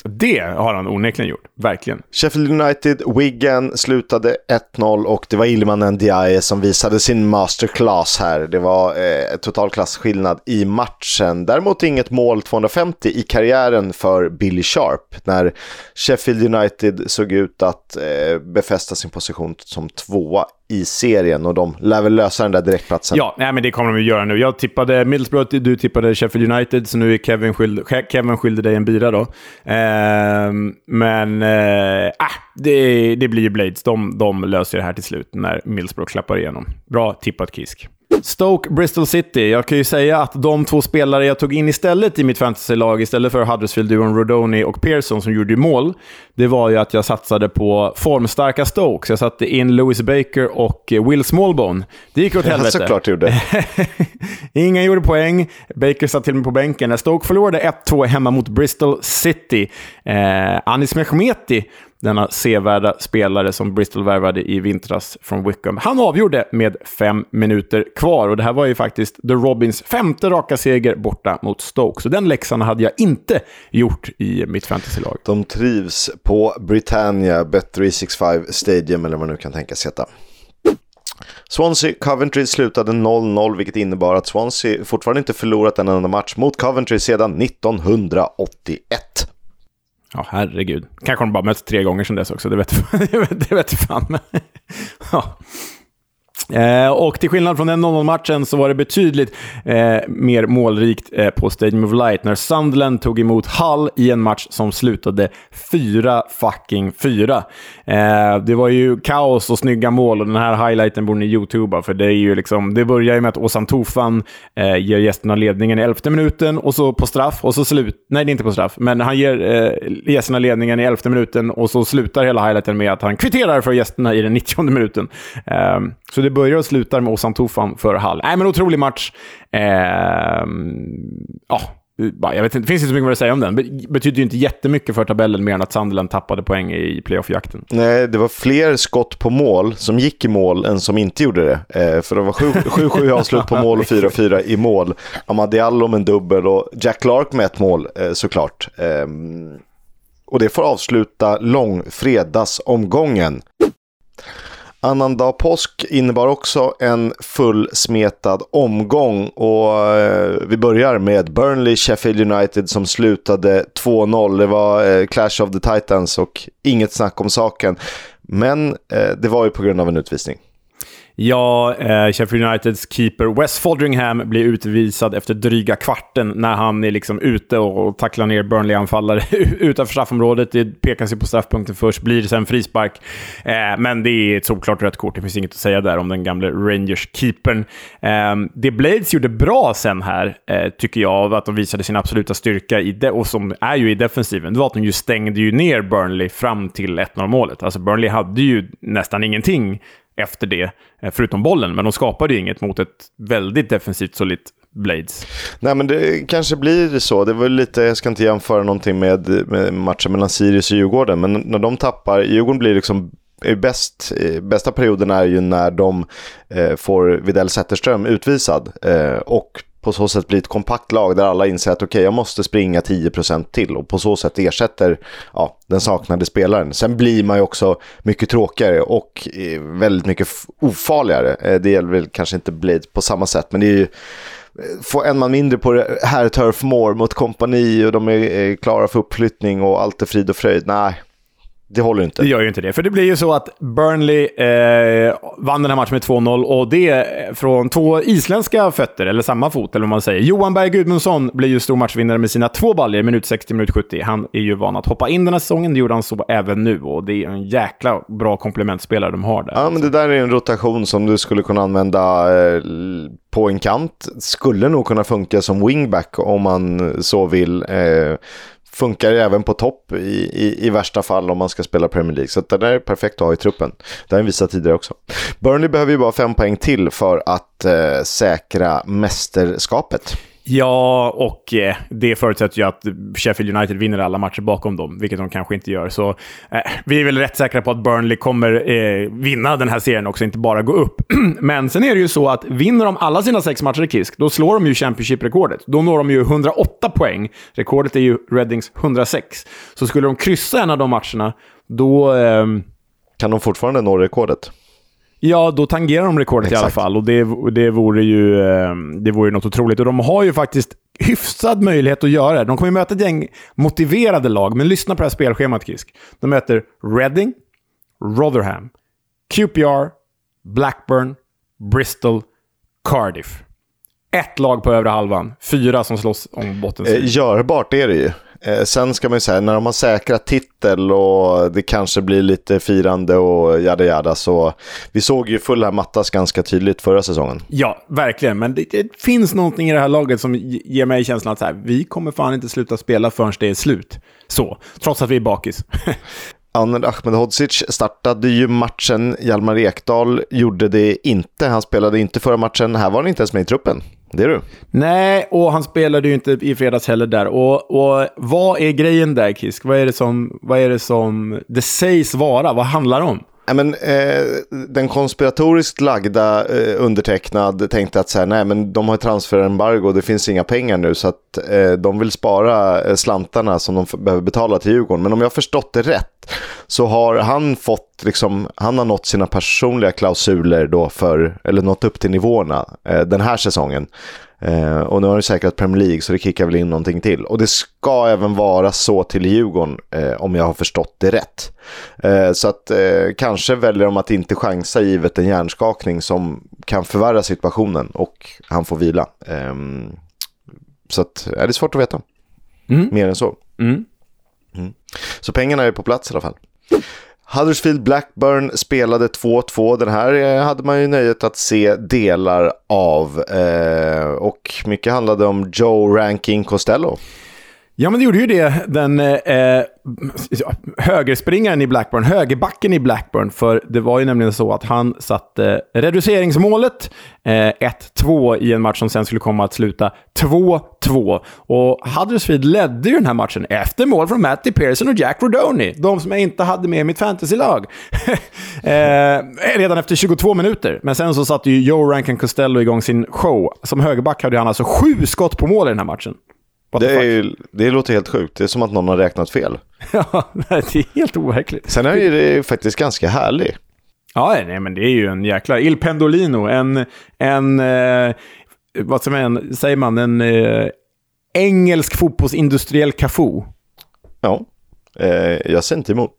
Det har han onekligen gjort, verkligen. Sheffield United, Wigan slutade 1-0 och det var Ilman Ndiaye som visade sin masterclass här. Det var eh, total klassskillnad i matchen. Däremot inget mål 250 i karriären för Billy Sharp när Sheffield United såg ut att eh, befästa sin position som tvåa i serien och de lär väl lösa den där direktplatsen. Ja, nej, men det kommer de att göra nu. Jag tippade Middlesbrough, du tippade Sheffield United, så nu är Kevin skyldig, Kevin skyldig dig en bira då. Eh, men eh, ah, det, det blir ju Blades. De, de löser det här till slut när Middlesbrough klappar igenom. Bra tippat Kisk. Stoke, Bristol City. Jag kan ju säga att de två spelare jag tog in istället i mitt fantasylag, istället för Huddersfield-duon Rodoni och Pearson som gjorde mål, det var ju att jag satsade på formstarka Stoke. Så jag satte in Lewis Baker och Will Smallbone. Det gick åt helvete. Såklart gjorde. (laughs) Ingen gjorde poäng. Baker satt till och med på bänken. Stoke förlorade 1-2 hemma mot Bristol City. Eh, Anis Mehmeti denna sevärda spelare som Bristol värvade i vintras från Wickham. Han avgjorde med fem minuter kvar och det här var ju faktiskt The Robins femte raka seger borta mot Stoke. Så den läxan hade jag inte gjort i mitt fantasylag. De trivs på Britannia Bet365 Stadium eller vad man nu kan tänkas heta. Swansea Coventry slutade 0-0 vilket innebar att Swansea fortfarande inte förlorat en enda match mot Coventry sedan 1981. Ja, herregud. Kanske har de bara mötts tre gånger sedan dess också, det vet, (laughs) det vet, det vet fan. Men, (laughs) ja. Eh, och till skillnad från den 0-0-matchen så var det betydligt eh, mer målrikt eh, på Stadium of Light när Sunderland tog emot Hull i en match som slutade 4 fucking 4. Eh, det var ju kaos och snygga mål och den här highlighten borde ni youtuba för det är ju liksom, det börjar ju med att Åsan Tofan eh, ger gästerna ledningen i elfte minuten och så på straff och så slut... Nej, det är inte på straff, men han ger eh, gästerna ledningen i elfte minuten och så slutar hela highlighten med att han kvitterar för gästerna i den 90 minuten. Eh, så det börjar och slutar med Ozan Tufan för Hall. Nej, men otrolig match. Eh, ja, jag vet inte, det finns inte så mycket mer att säga om den. Betyder ju inte jättemycket för tabellen mer än att Sunderland tappade poäng i playoff-jakten. Nej, det var fler skott på mål som gick i mål än som inte gjorde det. Eh, för det var 7-7 (laughs) avslut på mål och 4-4 i mål. Amadi Allo med en dubbel och Jack Clark med ett mål eh, såklart. Eh, och det får avsluta långfredagsomgången. Annandag påsk innebar också en fullsmetad omgång och eh, vi börjar med Burnley Sheffield United som slutade 2-0. Det var eh, Clash of the Titans och inget snack om saken. Men eh, det var ju på grund av en utvisning. Ja, eh, Sheffield Uniteds keeper Wes Fodringham blir utvisad efter dryga kvarten när han är liksom ute och tacklar ner Burnley-anfallare (laughs) utanför straffområdet. Det pekas ju på straffpunkten först, blir sen frispark. Eh, men det är ett solklart rött kort. Det finns inget att säga där om den gamle Rangers-keepern. Eh, det Blades gjorde bra sen här, eh, tycker jag, av att de visade sin absoluta styrka, i de och som är ju i defensiven, det var att de ju stängde ju ner Burnley fram till 1-0-målet. Alltså Burnley hade ju nästan ingenting efter det, eh, förutom bollen. Men de skapade ju inget mot ett väldigt defensivt solitt Blades. Nej men det kanske blir så. Det var lite, jag ska inte jämföra någonting med, med matchen mellan Sirius och Djurgården, men när de tappar, Djurgården blir liksom bäst, eh, bästa perioden är ju när de eh, får Videll Zetterström utvisad eh, och på så sätt blir ett kompakt lag där alla inser att okej, okay, jag måste springa 10% till och på så sätt ersätter ja, den saknade spelaren. Sen blir man ju också mycket tråkigare och eh, väldigt mycket ofarligare. Eh, det gäller väl kanske inte Blade på samma sätt, men det är ju eh, få en man mindre på här Turf Moor mot kompani och de är klara för uppflyttning och allt är frid och fröjd. Nej, det håller inte. Det gör ju inte det. För det blir ju så att Burnley eh, vann den här matchen med 2-0 och det från två isländska fötter, eller samma fot, eller vad man säger. Johan Berg Gudmundsson blir ju stor matchvinnare med sina två baller minut 60, minut 70. Han är ju van att hoppa in den här säsongen, det gjorde han så även nu och det är en jäkla bra komplementspelare de har där. Ja, men det där är en rotation som du skulle kunna använda eh, på en kant. Skulle nog kunna funka som wingback om man så vill. Eh, funkar även på topp i, i, i, värsta fall om man ska spela Premier League. Så det där är perfekt att ha i truppen. Det har jag visat tidigare också. Burnley behöver ju bara fem poäng till för att eh, säkra mästerskapet. Ja, och eh, det förutsätter ju att Sheffield United vinner alla matcher bakom dem, vilket de kanske inte gör. Så eh, vi är väl rätt säkra på att Burnley kommer eh, vinna den här serien också, inte bara gå upp. (clears throat) Men sen är det ju så att vinner de alla sina sex matcher i Kisk, då slår de ju Championship-rekordet. Då når de ju 108 poäng. Rekordet är ju Reddings 106. Så skulle de kryssa en av de matcherna, då... Ehm, kan de fortfarande nå rekordet? Ja, då tangerar de rekordet Exakt. i alla fall och det, det, vore ju, ehm, det vore ju något otroligt. Och de har ju faktiskt hyfsad möjlighet att göra det. De kommer ju möta ett gäng motiverade lag, men lyssna på det här spelschemat, Kisk. De möter Reading, Rotherham, QPR, Blackburn, Bristol, Cardiff. Ett lag på övre halvan, fyra som slåss om botten. Eh, görbart är det ju. Eh, sen ska man ju säga, när de har säkrat titel och det kanske blir lite firande och jada jada så vi såg ju fulla mattas ganska tydligt förra säsongen. Ja, verkligen. Men det, det, finns någonting i det här laget som ger mig känslan att så här, vi kommer fan inte sluta spela förrän det är slut. Så, trots att vi är bakis. (laughs) Ahmed Ahmedhodzic startade ju matchen. Hjalmar Ekdal gjorde det inte. Han spelade inte förra matchen. Här var han inte ens med i truppen. Det är du. Nej, och han spelade ju inte i fredags heller där. Och, och vad är grejen där, Kisk? Vad är, det som, vad är det som det sägs vara? Vad handlar det om? Ja, men, eh, den konspiratoriskt lagda eh, undertecknad tänkte att så här, nej, men de har transferembargo och det finns inga pengar nu så att eh, de vill spara eh, slantarna som de behöver betala till Djurgården. Men om jag har förstått det rätt så har han fått, liksom, han har nått sina personliga klausuler då för, eller nått upp till nivåerna eh, den här säsongen. Eh, och nu har de säkrat Premier League så det kickar väl in någonting till. Och det ska även vara så till Djurgården eh, om jag har förstått det rätt. Eh, så att eh, kanske väljer de att inte chansa givet en hjärnskakning som kan förvärra situationen och han får vila. Ehm, så att, är det svårt att veta. Mm. Mer än så. Mm. Så pengarna är på plats i alla fall. Huddersfield Blackburn spelade 2-2. Den här eh, hade man ju nöjet att se delar av. Eh, och mycket handlade om Joe Ranking Costello. Ja, men det gjorde ju det. Den eh, eh högerspringaren i Blackburn, högerbacken i Blackburn. För det var ju nämligen så att han satte reduceringsmålet, eh, 1-2, i en match som sen skulle komma att sluta 2-2. Och Huddersfield ledde ju den här matchen efter mål från Matty Pearson och Jack Rodoni. De som jag inte hade med i mitt fantasylag. (laughs) eh, redan efter 22 minuter. Men sen så satte ju Joe Rankin Costello igång sin show. Som högerback hade han alltså sju skott på mål i den här matchen. Det, är, ju- det låter helt sjukt. Det är som att någon har räknat fel. (laughs) Ja, det är helt overkligt. Sen är ju det faktiskt ganska härlig. Ja, nej, men det är ju en jäkla... Il Pendolino, en... en eh, vad som är en, säger man? En eh, engelsk fotbollsindustriell Cafu. Ja, eh, jag ser inte emot.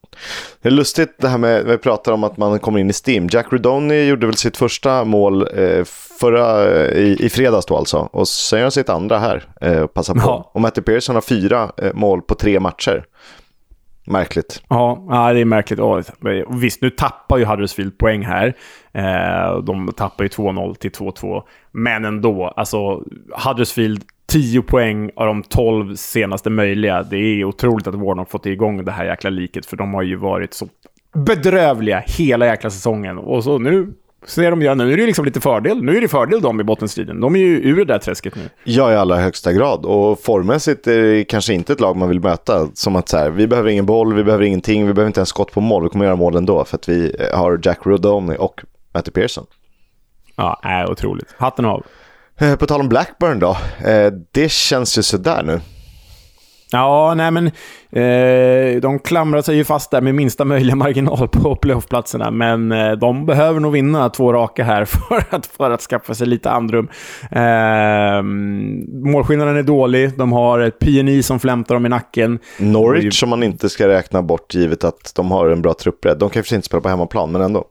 Det är lustigt det här med, vi pratar om att man kommer in i Steam. Jack Redoni gjorde väl sitt första mål eh, förra, i, i fredags då alltså. Och sen gör han sitt andra här, eh, passa på. Ja. Och Matty Pearson har fyra eh, mål på tre matcher. Märkligt. Ja, det är märkligt. Och visst, nu tappar ju Huddersfield poäng här. Eh, de tappar ju 2-0 till 2-2. Men ändå, alltså Huddersfield 10 poäng av de 12 senaste möjliga. Det är otroligt att Warnock fått igång det här jäkla liket, för de har ju varit så bedrövliga hela jäkla säsongen. Och så nu ser de ju, nu är det liksom lite fördel. Nu är det fördel de i bottenstriden. De är ju ur det där träsket nu. Ja, i allra högsta grad. Och formmässigt är det kanske inte ett lag man vill möta. Som att så här, vi behöver ingen boll, vi behöver ingenting, vi behöver inte ens skott på mål. Vi kommer göra mål ändå för att vi har Jack Rodoni och Matty Pearson. Ja, är otroligt. Hatten av. Eh, På tal om Blackburn då. Eh, Det känns ju sådär nu. Ja, nej men eh, de klamrar sig ju fast där med minsta möjliga marginal på playoffplatserna. Men eh, de behöver nog vinna två raka här (laughs) för att, för att skaffa sig lite andrum. Eh, målskillnaden är dålig. De har ett PNI som flämtar dem i nacken. Norwich som man inte ska räkna bort givet att de har en bra truppbredd. De kanske inte spelar på hemmaplan, men ändå.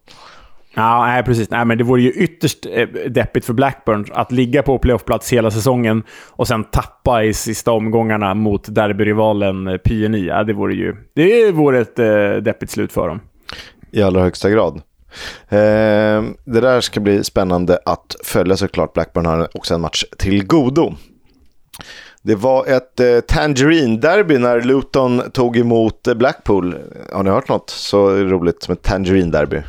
Ja, nej, precis. Nej, men det vore ju ytterst eh, deppigt för Blackburn att ligga på playoffplats hela säsongen och sen tappa i sista omgångarna mot derbyrivalen eh, PNI. Ja, det vore ju det vore ett eh, deppigt slut för dem. I allra högsta grad. Eh, det där ska bli spännande att följa såklart. Blackburn har också en match till godo. Det var ett eh, Tangerine-derby när Luton tog emot Blackpool. Har ni hört något så roligt som ett Tangerine-derby?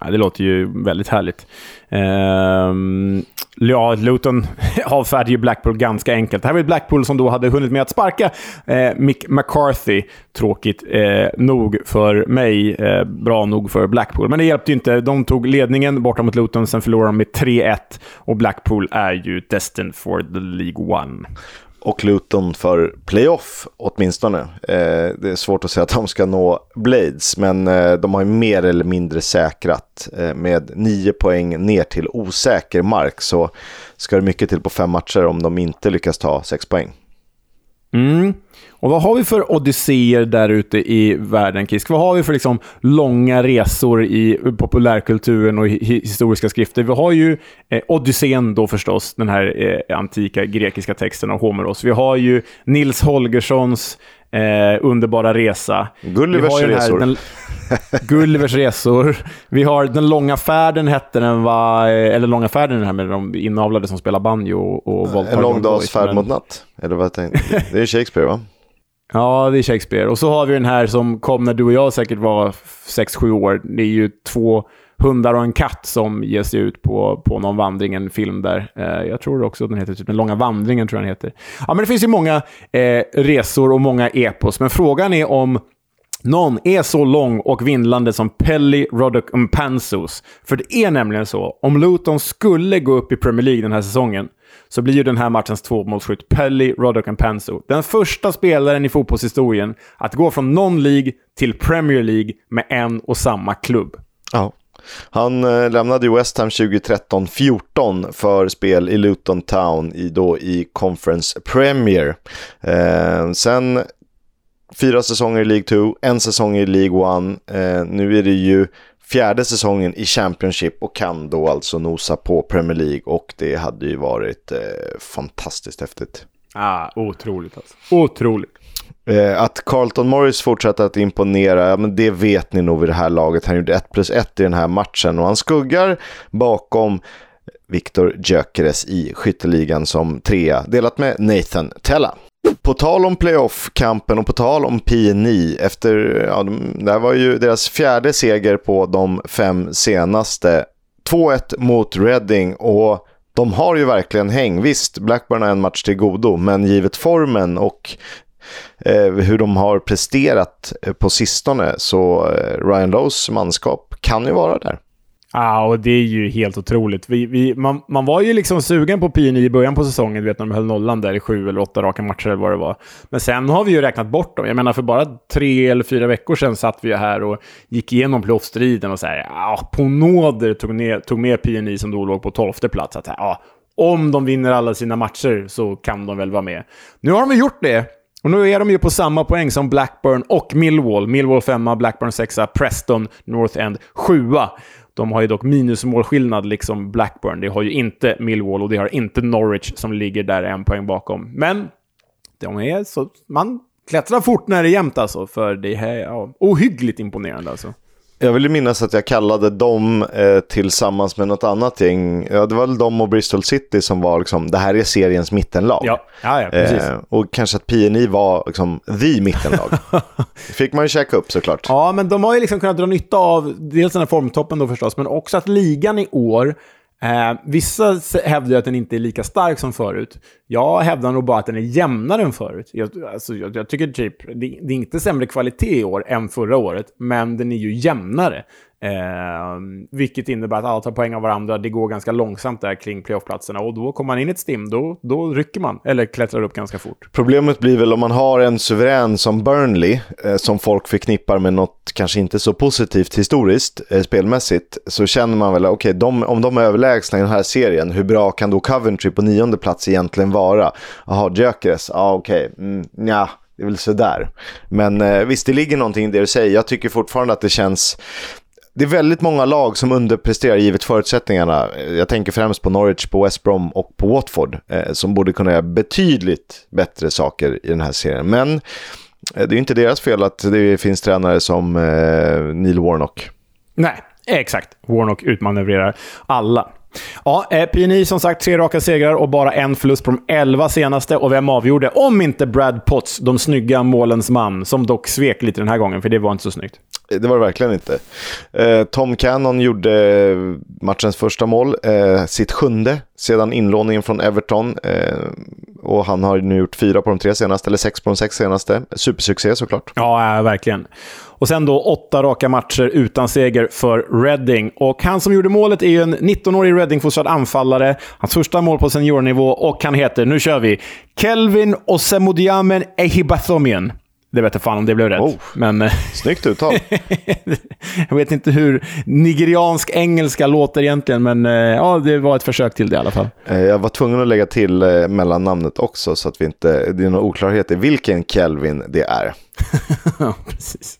Ja, det låter ju väldigt härligt. Ehm, ja, Luton (laughs) avfärdade ju Blackpool ganska enkelt. Det här var ett Blackpool som då hade hunnit med att sparka eh, Mick McCarthy. Tråkigt eh, nog för mig, eh, bra nog för Blackpool. Men det hjälpte ju inte. De tog ledningen borta mot Luton, sen förlorade de med 3-1. Och Blackpool är ju destined for the League One och Luton för playoff åtminstone. Eh, det är svårt att säga att de ska nå Blades, men eh, de har ju mer eller mindre säkrat eh, med nio poäng ner till osäker mark. Så ska det mycket till på fem matcher om de inte lyckas ta sex poäng. Mm. Och vad har vi för odysséer där ute i världen, Kisk? Vad har vi för liksom långa resor i populärkulturen och hi historiska skrifter? Vi har ju eh, Odysseen då förstås, den här eh, antika grekiska texten av Homeros. Vi har ju Nils Holgerssons eh, underbara resa. Gullivers här- resor. Den, (laughs) Gullivers resor. Vi har Den långa färden hette den, va? Eller Långa färden den här med de inavlade som spelar banjo och, och En lång dags färd men- mot natt. Eller vad tänkte. Det är Shakespeare va? Ja, det är Shakespeare. Och så har vi den här som kom när du och jag säkert var 6-7 år. Det är ju två hundar och en katt som ger sig ut på, på någon vandring, en film där. Eh, jag tror också den heter typ Den långa vandringen, tror jag den heter. Ja, men det finns ju många eh, resor och många epos, men frågan är om någon är så lång och vindlande som Pelly Roddock Pansos. För det är nämligen så, om Luton skulle gå upp i Premier League den här säsongen, så blir ju den här matchens tvåmålsskytt Pelly Roddock Panso den första spelaren i fotbollshistorien att gå från någon League till Premier League med en och samma klubb. Ja. Han eh, lämnade ju West Ham 2013-14 för spel i Luton Town i, då i Conference Premier. Eh, sen fyra säsonger i League 2, en säsong i League 1. Eh, nu är det ju fjärde säsongen i Championship och kan då alltså nosa på Premier League och det hade ju varit eh, fantastiskt häftigt. Ah, otroligt alltså. Otroligt. Eh, att Carlton Morris fortsätter att imponera, ja, men det vet ni nog vid det här laget. Han gjorde 1 plus 1 i den här matchen och han skuggar bakom Viktor Gyökeres i skytteligan som trea, delat med Nathan Tella. På tal om playoff-kampen och på tal om PNI, efter, ja, det här var ju deras fjärde seger på de fem senaste. 2-1 mot Reading och de har ju verkligen häng. Visst, Blackburn har en match till godo, men givet formen och Eh, hur de har presterat eh, på sistone så eh, Ryan Lowes manskap kan ju vara där. Ja, och det är ju helt otroligt. Vi, vi, man, man var ju liksom sugen på PNI i början på säsongen, du vet när de höll nollan där i sju eller åtta raka matcher eller vad det var. Men sen har vi ju räknat bort dem. Jag menar, för bara tre eller fyra veckor sedan satt vi här och gick igenom playoff-striden och så här, ja, på nåder tog, ner, tog med PNI som då låg på tolfte plats. Att, ah, om de vinner alla sina matcher så kan de väl vara med. Nu har de gjort det. Och nu är de ju på samma poäng som Blackburn och Millwall. Millwall femma, Blackburn sexa, Preston, North End sjua. De har ju dock minusmålskillnad, liksom Blackburn. Det har ju inte Millwall och det har inte Norwich som ligger där en poäng bakom. Men de är så... Man klättrar fort när det är jämnt alltså, för det är ja, ohyggligt imponerande alltså. Jag vill minnas att jag kallade dem eh, tillsammans med något annat gäng. Ja, det var väl de och Bristol City som var liksom, det här är seriens mittenlag. Ja, ja, ja precis. Eh, och kanske att PNI var liksom the mittenlag. det (laughs) fick man ju checka upp såklart. Ja, men de har ju liksom kunnat dra nytta av dels den här formtoppen då förstås, men också att ligan i år Eh, vissa hävdar att den inte är lika stark som förut. Jag hävdar nog bara att den är jämnare än förut. Jag, alltså, jag, jag tycker typ, det, det, är inte sämre kvalitet i år än förra året, men den är ju jämnare. Eh, vilket innebär att alla tar poäng av varandra. Det går ganska långsamt där kring playoffplatserna. Och då kommer man in i ett stim, då, då rycker man. Eller klättrar upp ganska fort. Problemet blir väl om man har en suverän som Burnley, eh, som folk förknippar med något kanske inte så positivt historiskt, eh, spelmässigt, så känner man väl, okej, okay, om de är överlägsna i den här serien, hur bra kan då Coventry på nionde plats egentligen vara? Jaha, Gyökeres, ja okej, okay. mm, ja, det är väl sådär. Men eh, visst, det ligger någonting i det du säger. Jag tycker fortfarande att det känns det är väldigt många lag som underpresterar givet förutsättningarna. Jag tänker främst på Norwich, på West Brom och på Watford eh, som borde kunna göra betydligt bättre saker i den här serien. Men eh, det är inte deras fel att det finns tränare som eh, Neil Warnock. Nej, exakt. Warnock utmanövrerar alla. Ja, eh, PNI som sagt tre raka segrar och bara en förlust på de elva senaste. Och vem avgjorde? Om inte Brad Potts, de snygga målens man, som dock svek lite den här gången, för det var inte så snyggt. Det var det verkligen inte. Eh, Tom Cannon gjorde matchens första mål, eh, sitt sjunde sedan inlåningen från Everton. Eh, och han har nu gjort fyra på de tre senaste, eller sex på de sex senaste. Supersuccé såklart. Ja, eh, verkligen. Och sen då åtta raka matcher utan seger för Reading. Och han som gjorde målet är ju en 19-årig Reading-fostrad anfallare. Hans första mål på seniornivå och han heter, nu kör vi, Kelvin Osemodiamen Ehibathomian. Det vet jag fan om det blev rätt. Oh, men, eh, snyggt uttal. (laughs) jag vet inte hur nigeriansk engelska låter egentligen, men eh, ja, det var ett försök till det i alla fall. Eh, jag var tvungen att lägga till mellannamnet också, så att vi inte, det är någon oklarhet i vilken Kelvin det är. (laughs) ja, precis.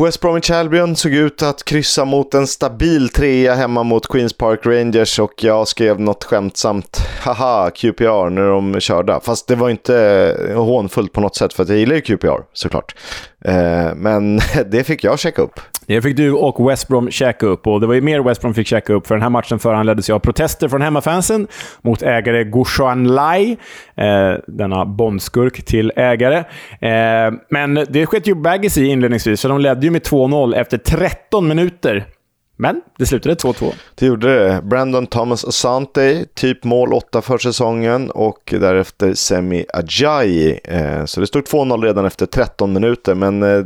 West Bromwich Albion såg ut att kryssa mot en stabil trea hemma mot Queens Park Rangers och jag skrev något skämtsamt haha QPR när de körde. Fast det var inte hånfullt på något sätt för att jag gillar ju QPR såklart. Eh, men (laughs) det fick jag checka upp. Det fick du och West Brom käka upp. Och det var ju mer West Brom fick käka upp, för den här matchen föranleddes ju av protester från hemmafansen mot ägare Gushuan Lai, eh, denna bondskurk till ägare. Eh, men det sket ju Baggis i inledningsvis, för de ledde ju med 2-0 efter 13 minuter. Men det slutade 2-2. Det gjorde det. Brandon Thomas Asante, typ mål 8 för säsongen och därefter Semi Ajayi. Eh, så det stod 2-0 redan efter 13 minuter, men eh,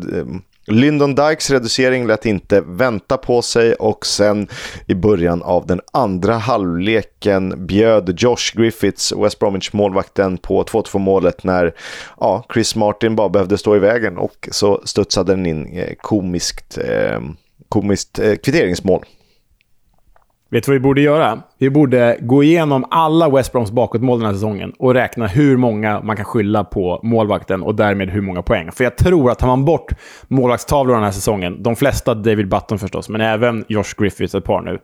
Lyndon Dykes reducering lät inte vänta på sig och sen i början av den andra halvleken bjöd Josh Griffiths, West Bromwich-målvakten, på 2-2 målet när ja, Chris Martin bara behövde stå i vägen och så studsade den in eh, komiskt eh, komiskt eh, kvitteringsmål. Vet du vad vi borde göra? Vi borde gå igenom alla West Broms bakåtmål den här säsongen och räkna hur många man kan skylla på målvakten och därmed hur många poäng. För jag tror att tar man bort målvaktstavlor den här säsongen, de flesta David Button förstås, men även Josh Griffiths ett par nu,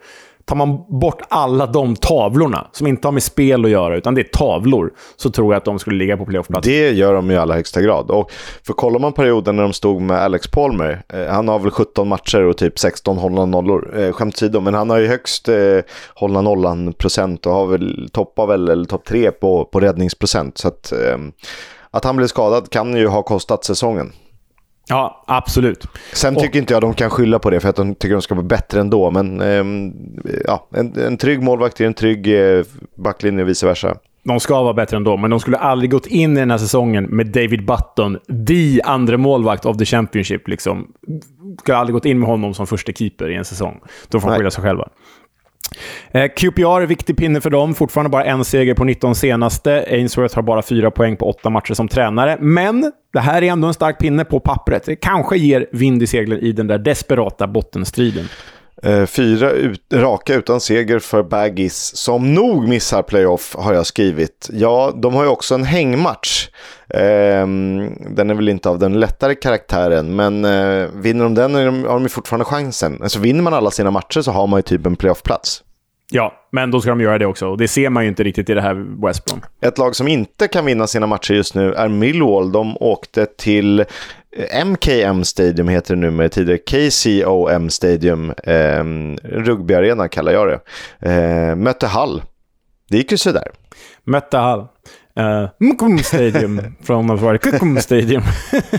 tar man bort alla de tavlorna, som inte har med spel att göra, utan det är tavlor, så tror jag att de skulle ligga på playoffplats. Det gör de i allra högsta grad. Och för kollar man perioden när de stod med Alex Palmer, eh, han har väl 17 matcher och typ 16 hållna nollor, eh, skämt åsido, men han har ju högst eh, hållna nollan procent och har väl toppar väl, eller topp tre på, på räddningsprocent. Så att, eh, att han blev skadad kan ju ha kostat säsongen. Ja, absolut. Sen tycker och, inte jag de kan skylla på det för att de tycker de ska vara bättre ändå. Men eh, ja, en, en trygg målvakt är en trygg eh, backlinje och vice versa. De ska vara bättre ändå, men de skulle aldrig gått in i den här säsongen med David Button, the andra målvakt of the Championship. Liksom. Skulle aldrig gått in med honom som första keeper i en säsong. Då får de skylla sig själva. Eh, QPR är viktig pinne för dem. Fortfarande bara en seger på 19 senaste. Ainsworth har bara fyra poäng på åtta matcher som tränare. Men det här är ändå en stark pinne på pappret. Det kanske ger vind i seglen i den där desperata bottenstriden. Eh, fyra ut, raka utan seger för Baggies som nog missar playoff har jag skrivit. Ja, de har ju också en hängmatch. Eh, den är väl inte av den lättare karaktären, men eh, vinner de den har de ju fortfarande chansen. Alltså vinner man alla sina matcher så har man ju typ en playoffplats. Ja, men då ska de göra det också. Och det ser man ju inte riktigt i det här West Brom. Ett lag som inte kan vinna sina matcher just nu är Millwall. De åkte till MKM Stadium heter det nu med tidigare KCOM Stadium. Eh, rugbyarena kallar jag det. Eh, mötte Hall. Det gick ju sådär. Mötte Hall. Uh, Mkum Stadium (laughs) från att vara Kukum Stadium.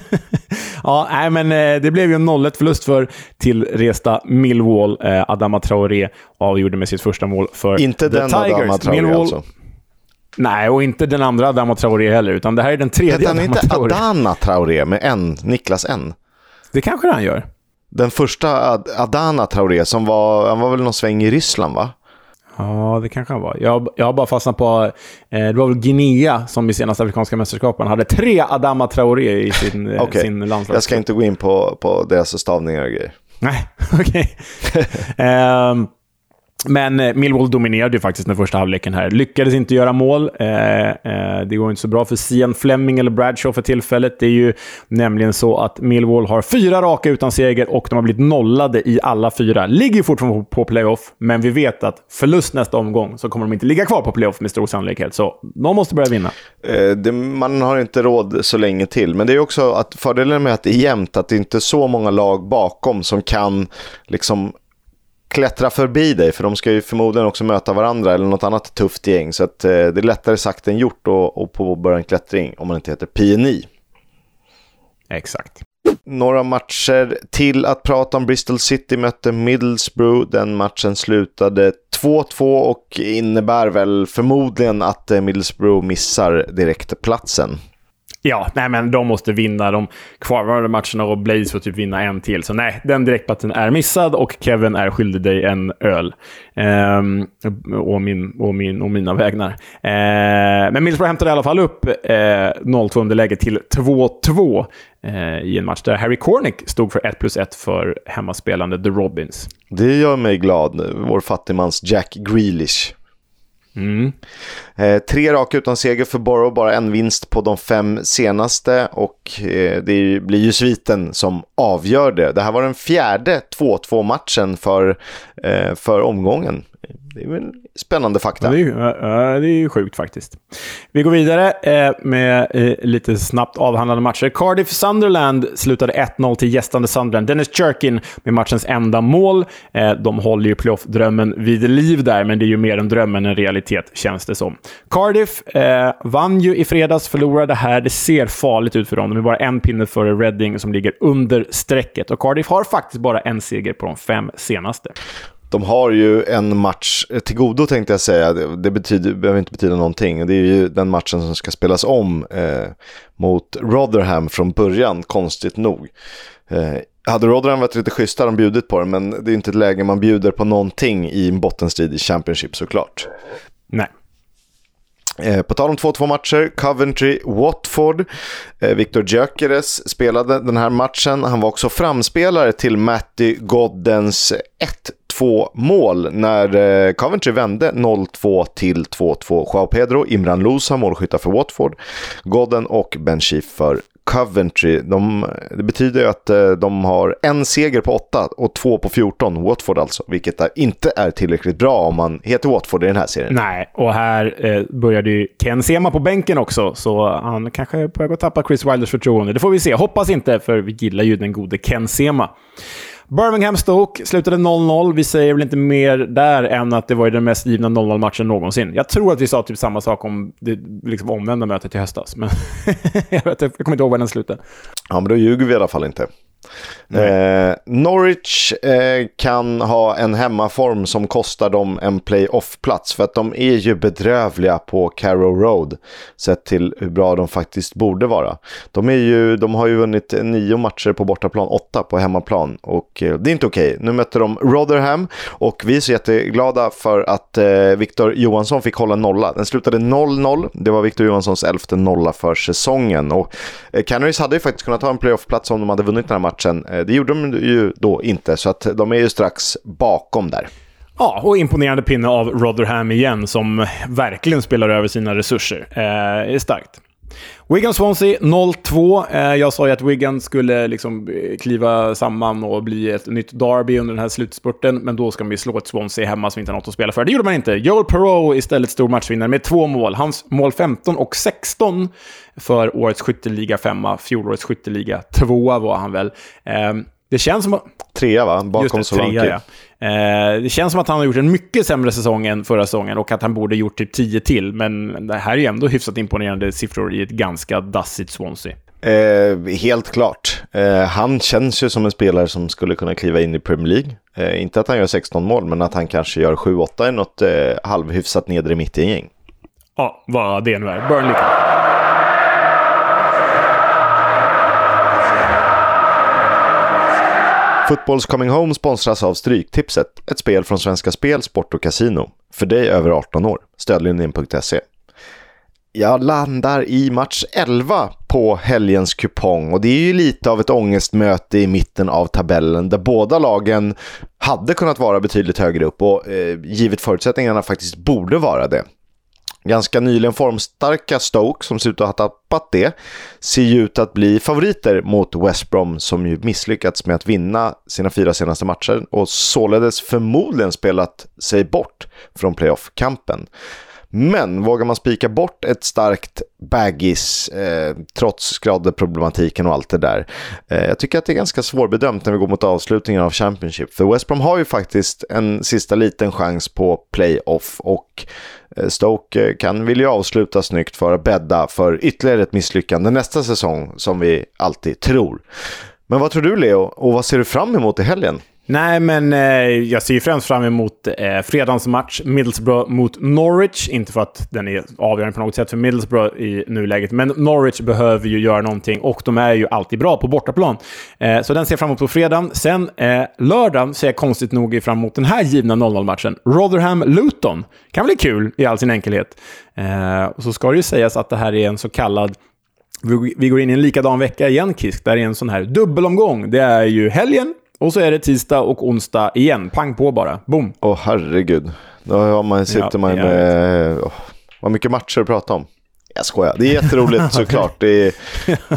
(laughs) ja, nej, men uh, det blev ju en 0-1 förlust för tillresta Millwall. Uh, Adama Traoré avgjorde med sitt första mål för Inte The den Tigers. Adama Traoré Millwall... alltså? Nej, och inte den andra Adama Traoré heller, utan det här är den tredje Hette han Adama inte Traoré. Adana Traoré med en, Niklas N? Det kanske han gör. Den första Ad Adana Traoré som var, han var väl någon sväng i Ryssland va? Ja, det kanske han var. Jag, jag har bara fastnat på... Eh, det var väl Guinea som i senaste afrikanska mästerskapen hade tre Adama Traoré i sin, eh, Okej, sin landslag. jag ska inte gå in på, på deras stavningar och grejer. Nej, (laughs) okej. Ehm, men eh, Millwall dominerade ju faktiskt den första halvleken här. Lyckades inte göra mål. Eh, eh, det går inte så bra för Sian Fleming eller Bradshaw för tillfället. Det är ju nämligen så att Millwall har fyra raka utan seger och de har blivit nollade i alla fyra. Ligger fortfarande på playoff, men vi vet att förlust nästa omgång så kommer de inte ligga kvar på playoff med stor sannolikhet. Så de måste börja vinna. Eh, det, man har inte råd så länge till, men det är också att fördelen med att det är jämnt, att det inte är så många lag bakom som kan liksom klättra förbi dig, för de ska ju förmodligen också möta varandra eller något annat tufft gäng. Så att, eh, det är lättare sagt än gjort att, påbörja en klättring om man inte heter PNI. Exakt. Några matcher till att prata om. Bristol City mötte Middlesbrough. Den matchen slutade 2-2 och innebär väl förmodligen att eh, Middlesbrough missar direktplatsen. Ja, nej men de måste vinna de kvarvarande matcherna och Blaze får typ vinna en till. Så nej, den direktplatsen är missad och Kevin är skyldig dig en öl. Ehm, och, min, och, min, och mina vägnar. Ehm, men Middlesbrough hämtade i alla fall upp eh, 0-2 underläge till 2-2 eh, i en match där Harry Cornick stod för 1 plus 1 för hemmaspelande The Robins. Det gör mig glad, vår fattigmans Jack Grealish. Mm. Eh, tre raka utan seger för Borough, bara en vinst på de fem senaste och eh, det blir ju sviten som avgör det. Det här var den fjärde 2-2 matchen för, eh, för omgången. Det är väl spännande fakta. Det, är ju, ja, det är ju sjukt faktiskt. Vi går vidare eh, med eh, lite snabbt avhandlade matcher. Cardiff-Sunderland slutade 1-0 till gästande Sunderland. Dennis Churkin med matchens enda mål. Eh, de håller ju playoff-drömmen vid liv där, men det är ju mer en dröm än en realitet, känns det som. Cardiff eh, vann ju i fredags, förlorade här. Det ser farligt ut för dem. De är bara en pinne före Reading som ligger under strecket. Och Cardiff har faktiskt bara en seger på de fem senaste. De har ju en match till godo tänkte jag säga. Det, betyder, behöver inte betyda någonting. Det är ju den matchen som ska spelas om eh, mot Rotherham från början, konstigt nog. Eh, hade Rotherham varit lite schyssta hade de bjudit på det, men det är inte ett läge man bjuder på någonting i en bottenstrid i Championship såklart. Nej. Eh, på tal om 2-2 matcher, Coventry-Watford. Eh, Victor Gyökeres spelade den här matchen. Han var också framspelare till Matty Goddens 1-2 mål när eh, Coventry vände 0-2 till 2-2. Joao Pedro, Imran Lousa målskyttar för Watford, Godden och Ben Chief för Coventry. De, det betyder ju att eh, de har en seger på 8 och två på 14, Watford alltså, vilket inte är tillräckligt bra om man heter Watford i den här serien. Nej, och här eh, började ju Ken Sema på bänken också, så han kanske är på väg att tappa Chris Wilders förtroende. Det får vi se. Hoppas inte, för vi gillar ju den gode Ken Sema. Birmingham Stoke slutade 0-0. Vi säger väl inte mer där än att det var den mest givna 0-0-matchen någonsin. Jag tror att vi sa typ samma sak om det liksom omvända mötet i höstas, men (laughs) jag, vet, jag kommer inte ihåg var den slutade. Ja, men då ljuger vi i alla fall inte. Eh, Norwich eh, kan ha en hemmaform som kostar dem en playoff-plats för att de är ju bedrövliga på Carrow Road sett till hur bra de faktiskt borde vara. De, är ju, de har ju vunnit nio matcher på bortaplan, åtta på hemmaplan och eh, det är inte okej. Nu möter de Rotherham och vi är så jätteglada för att eh, Victor Johansson fick hålla nolla. Den slutade 0-0. Det var Victor Johanssons elfte nolla för säsongen och eh, Canaries hade ju faktiskt kunnat ha en playoff-plats om de hade vunnit den här matchen matchen. Eh, det gjorde de ju då inte, så att de är ju strax bakom där. Ja, och imponerande pinne av Rotherham igen, som verkligen spelar över sina resurser. Eh, är starkt. Wigan-Swansea 0-2. Eh, jag sa ju att Wigan skulle liksom eh, kliva samman och bli ett nytt Derby under den här slutspurten, men då ska man ju slå ett Swansea hemma som inte har något att spela för. Det gjorde man inte. Joel Perreault istället stor matchvinnare med två mål. Hans mål 15 och 16 för årets skytteliga femma. Fjolårets skytteliga tvåa var han väl. Ehm, det känns som att... Trea va? Bakom Solanke. Ja. Eh, det känns som att han har gjort en mycket sämre säsong än förra säsongen och att han borde gjort typ 10 till. Men det här är ändå hyfsat imponerande siffror i ett ganska dassigt Swansea. Eh, helt klart. Eh, han känns ju som en spelare som skulle kunna kliva in i Premier League. Eh, inte att han gör 16 mål, men att han kanske gör 7-8 i något eh, halvhyfsat nedre mitt i en gäng. Ja, vad det nu är. Burnley Footballs Coming Home sponsras av Stryktipset, ett spel från Svenska Spel, Sport och Casino. För dig över 18 år. Stödlinjen.se. Jag landar i match 11 på helgens kupong och det är ju lite av ett ångestmöte i mitten av tabellen där båda lagen hade kunnat vara betydligt högre upp och eh, givet förutsättningarna faktiskt borde vara det. Ganska nyligen formstarka Stoke, som ser ut att ha tappat det, ser ju ut att bli favoriter mot West Brom som ju misslyckats med att vinna sina fyra senaste matcher och således förmodligen spelat sig bort från playoff-kampen. Men vågar man spika bort ett starkt baggis eh, trots skadeproblematiken och allt det där? Eh, jag tycker att det är ganska svårbedömt när vi går mot avslutningen av Championship. För West Brom har ju faktiskt en sista liten chans på playoff och eh, Stoke eh, kan vilja avsluta snyggt för att bädda för ytterligare ett misslyckande nästa säsong som vi alltid tror. Men vad tror du Leo och vad ser du fram emot i helgen? Nej, men eh, jag ser ju främst fram emot eh, fredagens match, Middlesbrough mot Norwich. Inte för att den är avgörande på något sätt för Middlesbrough i nuläget, men Norwich behöver ju göra någonting och de är ju alltid bra på bortaplan. Eh, så den ser jag fram emot på fredagen. Sen eh, lördagen ser jag konstigt nog fram emot den här givna 0-0-matchen. Rotherham-Luton. Kan bli kul i all sin enkelhet. Eh, och så ska det ju sägas att det här är en så kallad vi går in i en likadan vecka igen, Kisk. Där är en sån här dubbelomgång. Det är ju helgen och så är det tisdag och onsdag igen. Pang på bara. Boom. Åh, oh, herregud. Då har man, sitter ja, man med... Oh, vad mycket matcher att prata om. Jag skojar. Det är jätteroligt (laughs) såklart. Det,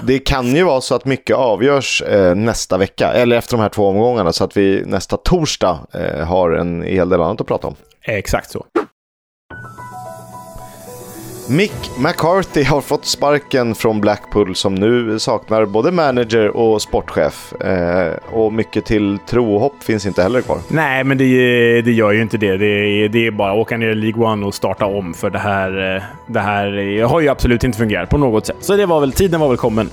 det kan ju vara så att mycket avgörs eh, nästa vecka, eller efter de här två omgångarna, så att vi nästa torsdag eh, har en hel del annat att prata om. Exakt så. Mick McCarthy har fått sparken från Blackpool som nu saknar både manager och sportchef. Eh, och mycket till tro och hopp finns inte heller kvar. Nej, men det, det gör ju inte det. Det är, det är bara att åka ner i League One och starta om, för det här, eh, det här eh, har ju absolut inte fungerat på något sätt. Så det var väl, tiden var väl kommen.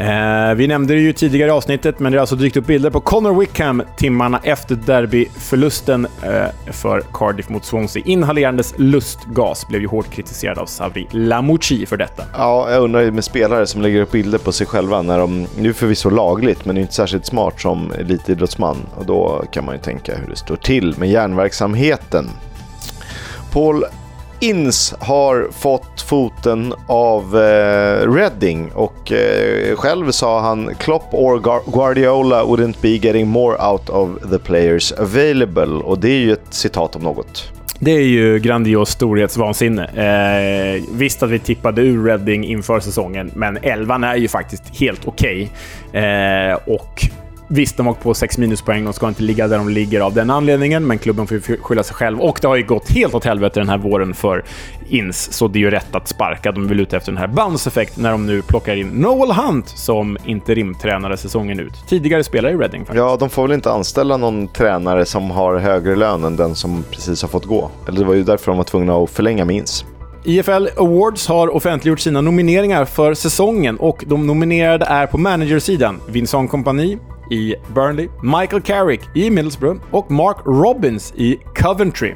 Eh, vi nämnde det ju tidigare i avsnittet, men det har alltså dykt upp bilder på Connor Wickham timmarna efter derbyförlusten eh, för Cardiff mot Swansea. Inhalerandes lustgas blev ju hårt kritiserad av Savri Lamouchi för detta. Ja, jag undrar med spelare som lägger upp bilder på sig själva när de, nu förvisso lagligt, men inte särskilt smart som elitidrottsman. Och då kan man ju tänka hur det står till med järnverksamheten. Paul Inns har fått foten av eh, Redding och eh, själv sa han Klopp or Guardiola wouldn't be getting more out of the players available och det är ju ett citat om något. Det är ju grandios storhetsvansinne. Eh, visst att vi tippade ur Reading inför säsongen, men elvan är ju faktiskt helt okej. Okay. Eh, och Visst, de har åkt på 6 minuspoäng. De ska inte ligga där de ligger av den anledningen, men klubben får ju skylla sig själv. Och det har ju gått helt åt helvete den här våren för Ins, så det är ju rätt att sparka. De väl ute efter den här bounce-effekt när de nu plockar in Noel Hunt som interimtränare säsongen ut. Tidigare spelare i Reading faktiskt. Ja, de får väl inte anställa någon tränare som har högre lön än den som precis har fått gå. Eller det var ju därför de var tvungna att förlänga med Ins. IFL Awards har offentliggjort sina nomineringar för säsongen och de nominerade är på managersidan Vincent Kompani, i Burnley, Michael Carrick i Middlesbrough och Mark Robbins i Coventry.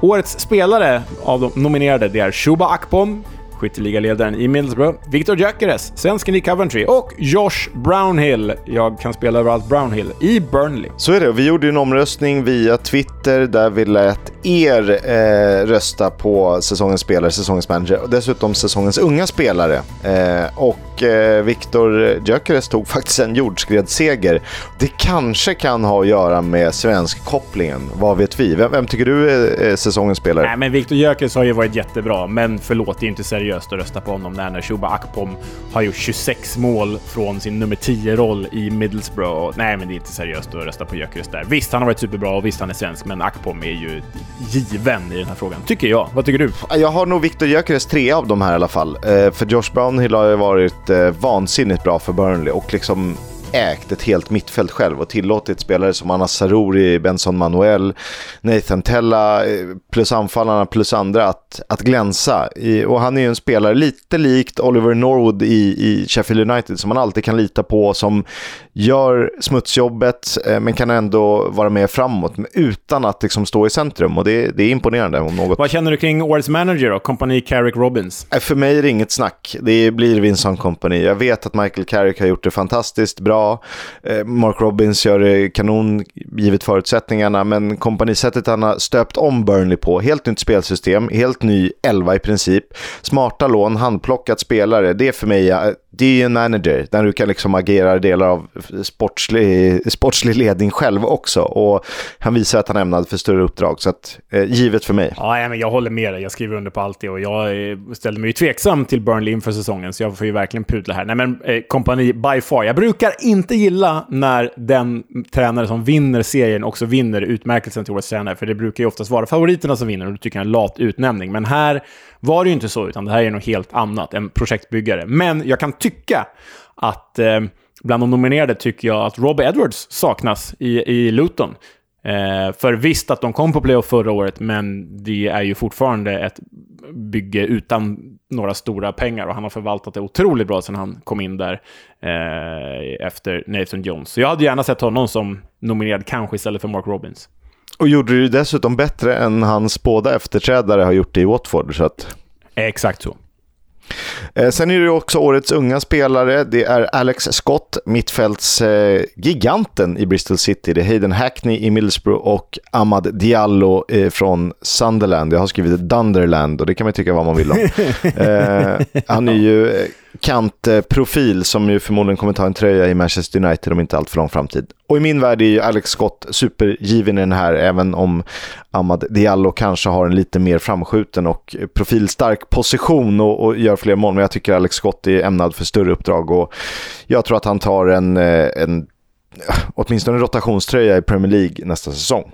Årets spelare av de nominerade det är Shuba Akpom, skytteligaledaren i Middlesbrough, Victor Gyökeres, svensken i Coventry och Josh Brownhill, jag kan spela överallt Brownhill, i Burnley. Så är det. Vi gjorde en omröstning via Twitter där vi lät er eh, rösta på säsongens spelare, säsongens manager och dessutom säsongens unga spelare. Eh, och eh, Victor Gyökeres tog faktiskt en jordskredsseger. Det kanske kan ha att göra med svensk-kopplingen, vad vet vi? Vem, vem tycker du är säsongens spelare? Nej, men Victor Gyökeres har ju varit jättebra, men förlåt, det är inte seriöst seriöst att rösta på honom när Shuba Akpom har gjort 26 mål från sin nummer 10-roll i Middlesbrough. Nej, men det är inte seriöst att rösta på Gyökeres där. Visst, han har varit superbra och visst, han är svensk, men Akpom är ju given i den här frågan, tycker jag. Vad tycker du? Jag har nog Victor Gyökeres tre av de här i alla fall. Eh, för Josh Brownhill har ju varit eh, vansinnigt bra för Burnley och liksom ägt ett helt mittfält själv och tillåtit spelare som Anna Saruri, Benson Manuel, Nathan Tella eh, plus anfallarna plus andra att, att glänsa. I, och han är ju en spelare lite likt Oliver Norwood i, i Sheffield United som man alltid kan lita på, som gör smutsjobbet eh, men kan ändå vara med framåt utan att liksom stå i centrum och det, det är imponerande om något. Vad känner du kring årets manager då, kompani Carrick Robbins? Eh, för mig är det inget snack. Det blir Vincent Company. Jag vet att Michael Carrick har gjort det fantastiskt bra bra. Eh, Mark Robbins gör det kanon givet förutsättningarna, men kompanisättet han har stöpt om Burnley på, helt nytt spelsystem, helt ny elva i princip, smarta lån, handplockat spelare, det är för mig eh, det är en manager där du kan liksom agera delar av sportslig, sportslig ledning själv också. Och han visar att han ämnade för större uppdrag, så att, eh, givet för mig. Ja, men jag håller med dig. Jag skriver under på allt det och jag eh, ställde mig ju tveksam till Burnley inför säsongen, så jag får ju verkligen pudla här. Nej, men eh, kompani by far. Jag brukar inte gilla när den tränare som vinner serien också vinner utmärkelsen till årets tränare, för det brukar ju oftast vara favoriterna som vinner och det tycker jag är en lat utnämning. Men här var det ju inte så, utan det här är något helt annat, en projektbyggare. Men jag kan tycka att eh, bland de nominerade tycker jag att Robbie Edwards saknas i, i Luton. Eh, för visst att de kom på playoff förra året, men det är ju fortfarande ett bygge utan några stora pengar och han har förvaltat det otroligt bra sedan han kom in där eh, efter Nathan Jones. Så jag hade gärna sett honom som nominerad, kanske istället för Mark Robbins. Och gjorde det dessutom bättre än hans båda efterträdare har gjort det i Watford. Så att... Exakt så. Eh, sen är det också årets unga spelare. Det är Alex Scott, mittfältsgiganten i Bristol City. Det är Hayden Hackney i Middlesbrough och Ahmad Diallo eh, från Sunderland. Jag har skrivit Dunderland och det kan man tycka vad man vill om. (laughs) Eh, han är ju kantprofil som ju förmodligen kommer ta en tröja i Manchester United om inte allt för lång framtid. Och i min värld är ju Alex Scott supergiven i den här, även om Ahmad Diallo kanske har en lite mer framskjuten och profilstark position och, och gör fler mål. Men jag tycker Alex Scott är ämnad för större uppdrag och jag tror att han tar en, eh, en åtminstone en rotationströja i Premier League nästa säsong.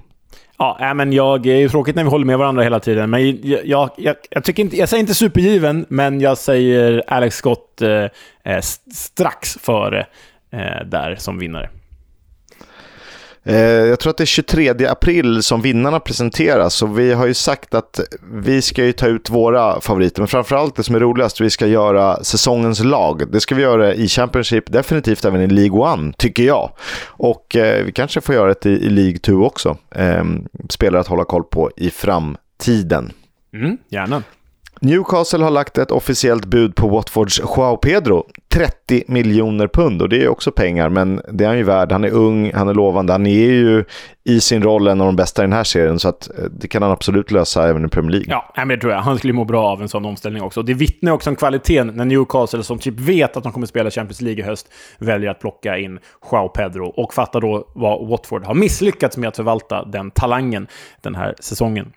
Ja, äh, men jag är ju tråkigt när vi håller med varandra hela tiden. Men jag, jag, jag, jag, tycker inte, jag säger inte supergiven, men jag säger Alex Scott eh, eh strax före eh, där som vinnare. Eh, jag tror att det är 23 april som vinnarna presenteras och vi har ju sagt att vi ska ju ta ut våra favoriter. Men framförallt det som är roligast, vi ska göra säsongens lag. Det ska vi göra i Championship, definitivt även i League One, tycker jag. Och eh, vi kanske får göra det i, i League 2 också. Eh, spelare att hålla koll på i framtiden. Mm, gärna. Newcastle har lagt ett officiellt bud på Watfords Joao Pedro. 30 miljoner pund och det är också pengar, men det är han ju värd. Han är ung, han är lovande, han är ju i sin roll en av de bästa i den här serien, så att eh, det kan han absolut lösa även i Premier League. Ja, men det tror jag. Han skulle må bra av en sån omställning också. Det vittnar också om kvaliteten när Newcastle, som typ vet att de kommer spela Champions League i höst, väljer att plocka in Joao Pedro och fattar då vad Watford har misslyckats med att förvalta den talangen den här säsongen.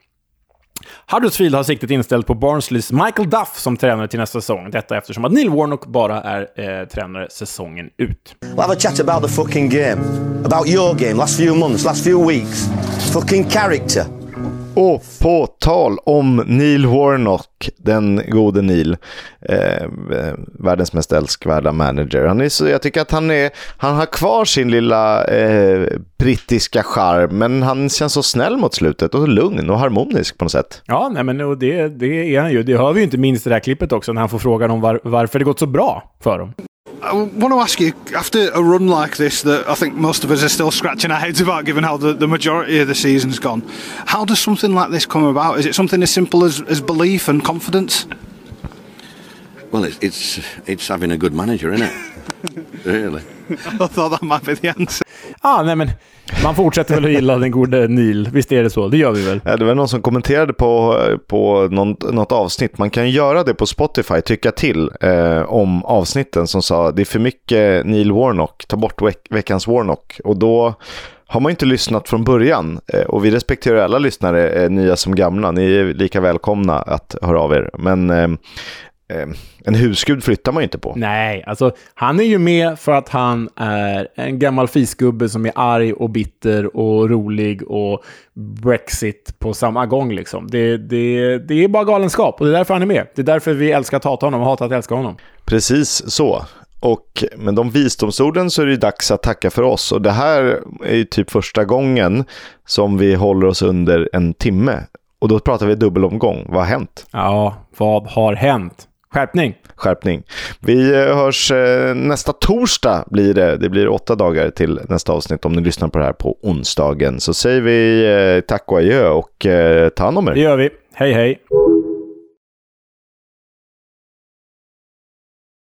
Huddersfield har siktet inställt på Barnsleys Michael Duff som tränare till nästa säsong. Detta eftersom att Neil Warnock bara är eh, tränare säsongen ut. We'll have a chat about the fucking game. About your game, last few months, last few weeks. Fucking character. Och på tal om Neil Warnock, den gode Neil, eh, eh, världens mest älskvärda manager. Han är så, jag tycker att han, är, han har kvar sin lilla eh, brittiska charm, men han känns så snäll mot slutet och lugn och harmonisk på något sätt. Ja, nej, men och det, det är han ju. Det hör vi ju inte minst i det här klippet också, när han får frågan om var, varför det gått så bra för dem. I want to ask you after a run like this that I think most of us are still scratching our heads about given how the, the majority of the season's gone. How does something like this come about? Is it something as simple as, as belief and confidence? Well, it's it's it's having a good manager, isn't it? Really. That might be the answer. Ah, nej, men man fortsätter väl att gilla den gode Neil. Visst är det så? Det gör vi väl? Ja, det var någon som kommenterade på, på någon, något avsnitt. Man kan göra det på Spotify, tycka till eh, om avsnitten som sa det är för mycket Neil Warnock, ta bort veck veckans Warnock. Och då har man inte lyssnat från början. Eh, och vi respekterar alla lyssnare, eh, nya som gamla. Ni är lika välkomna att höra av er. Men eh, en husgud flyttar man ju inte på. Nej, alltså han är ju med för att han är en gammal fisgubbe som är arg och bitter och rolig och Brexit på samma gång liksom. Det, det, det är bara galenskap och det är därför han är med. Det är därför vi älskar att hata honom och hatar att älska honom. Precis så. Och med de visdomsorden så är det dags att tacka för oss. Och det här är ju typ första gången som vi håller oss under en timme. Och då pratar vi dubbelomgång. Vad har hänt? Ja, vad har hänt? Skärpning! Skärpning. Vi eh, hörs eh, nästa torsdag blir det. Det blir åtta dagar till nästa avsnitt om ni lyssnar på det här på onsdagen. Så säger vi eh, tack och adjö och ta hand om er. Det gör vi. Hej hej!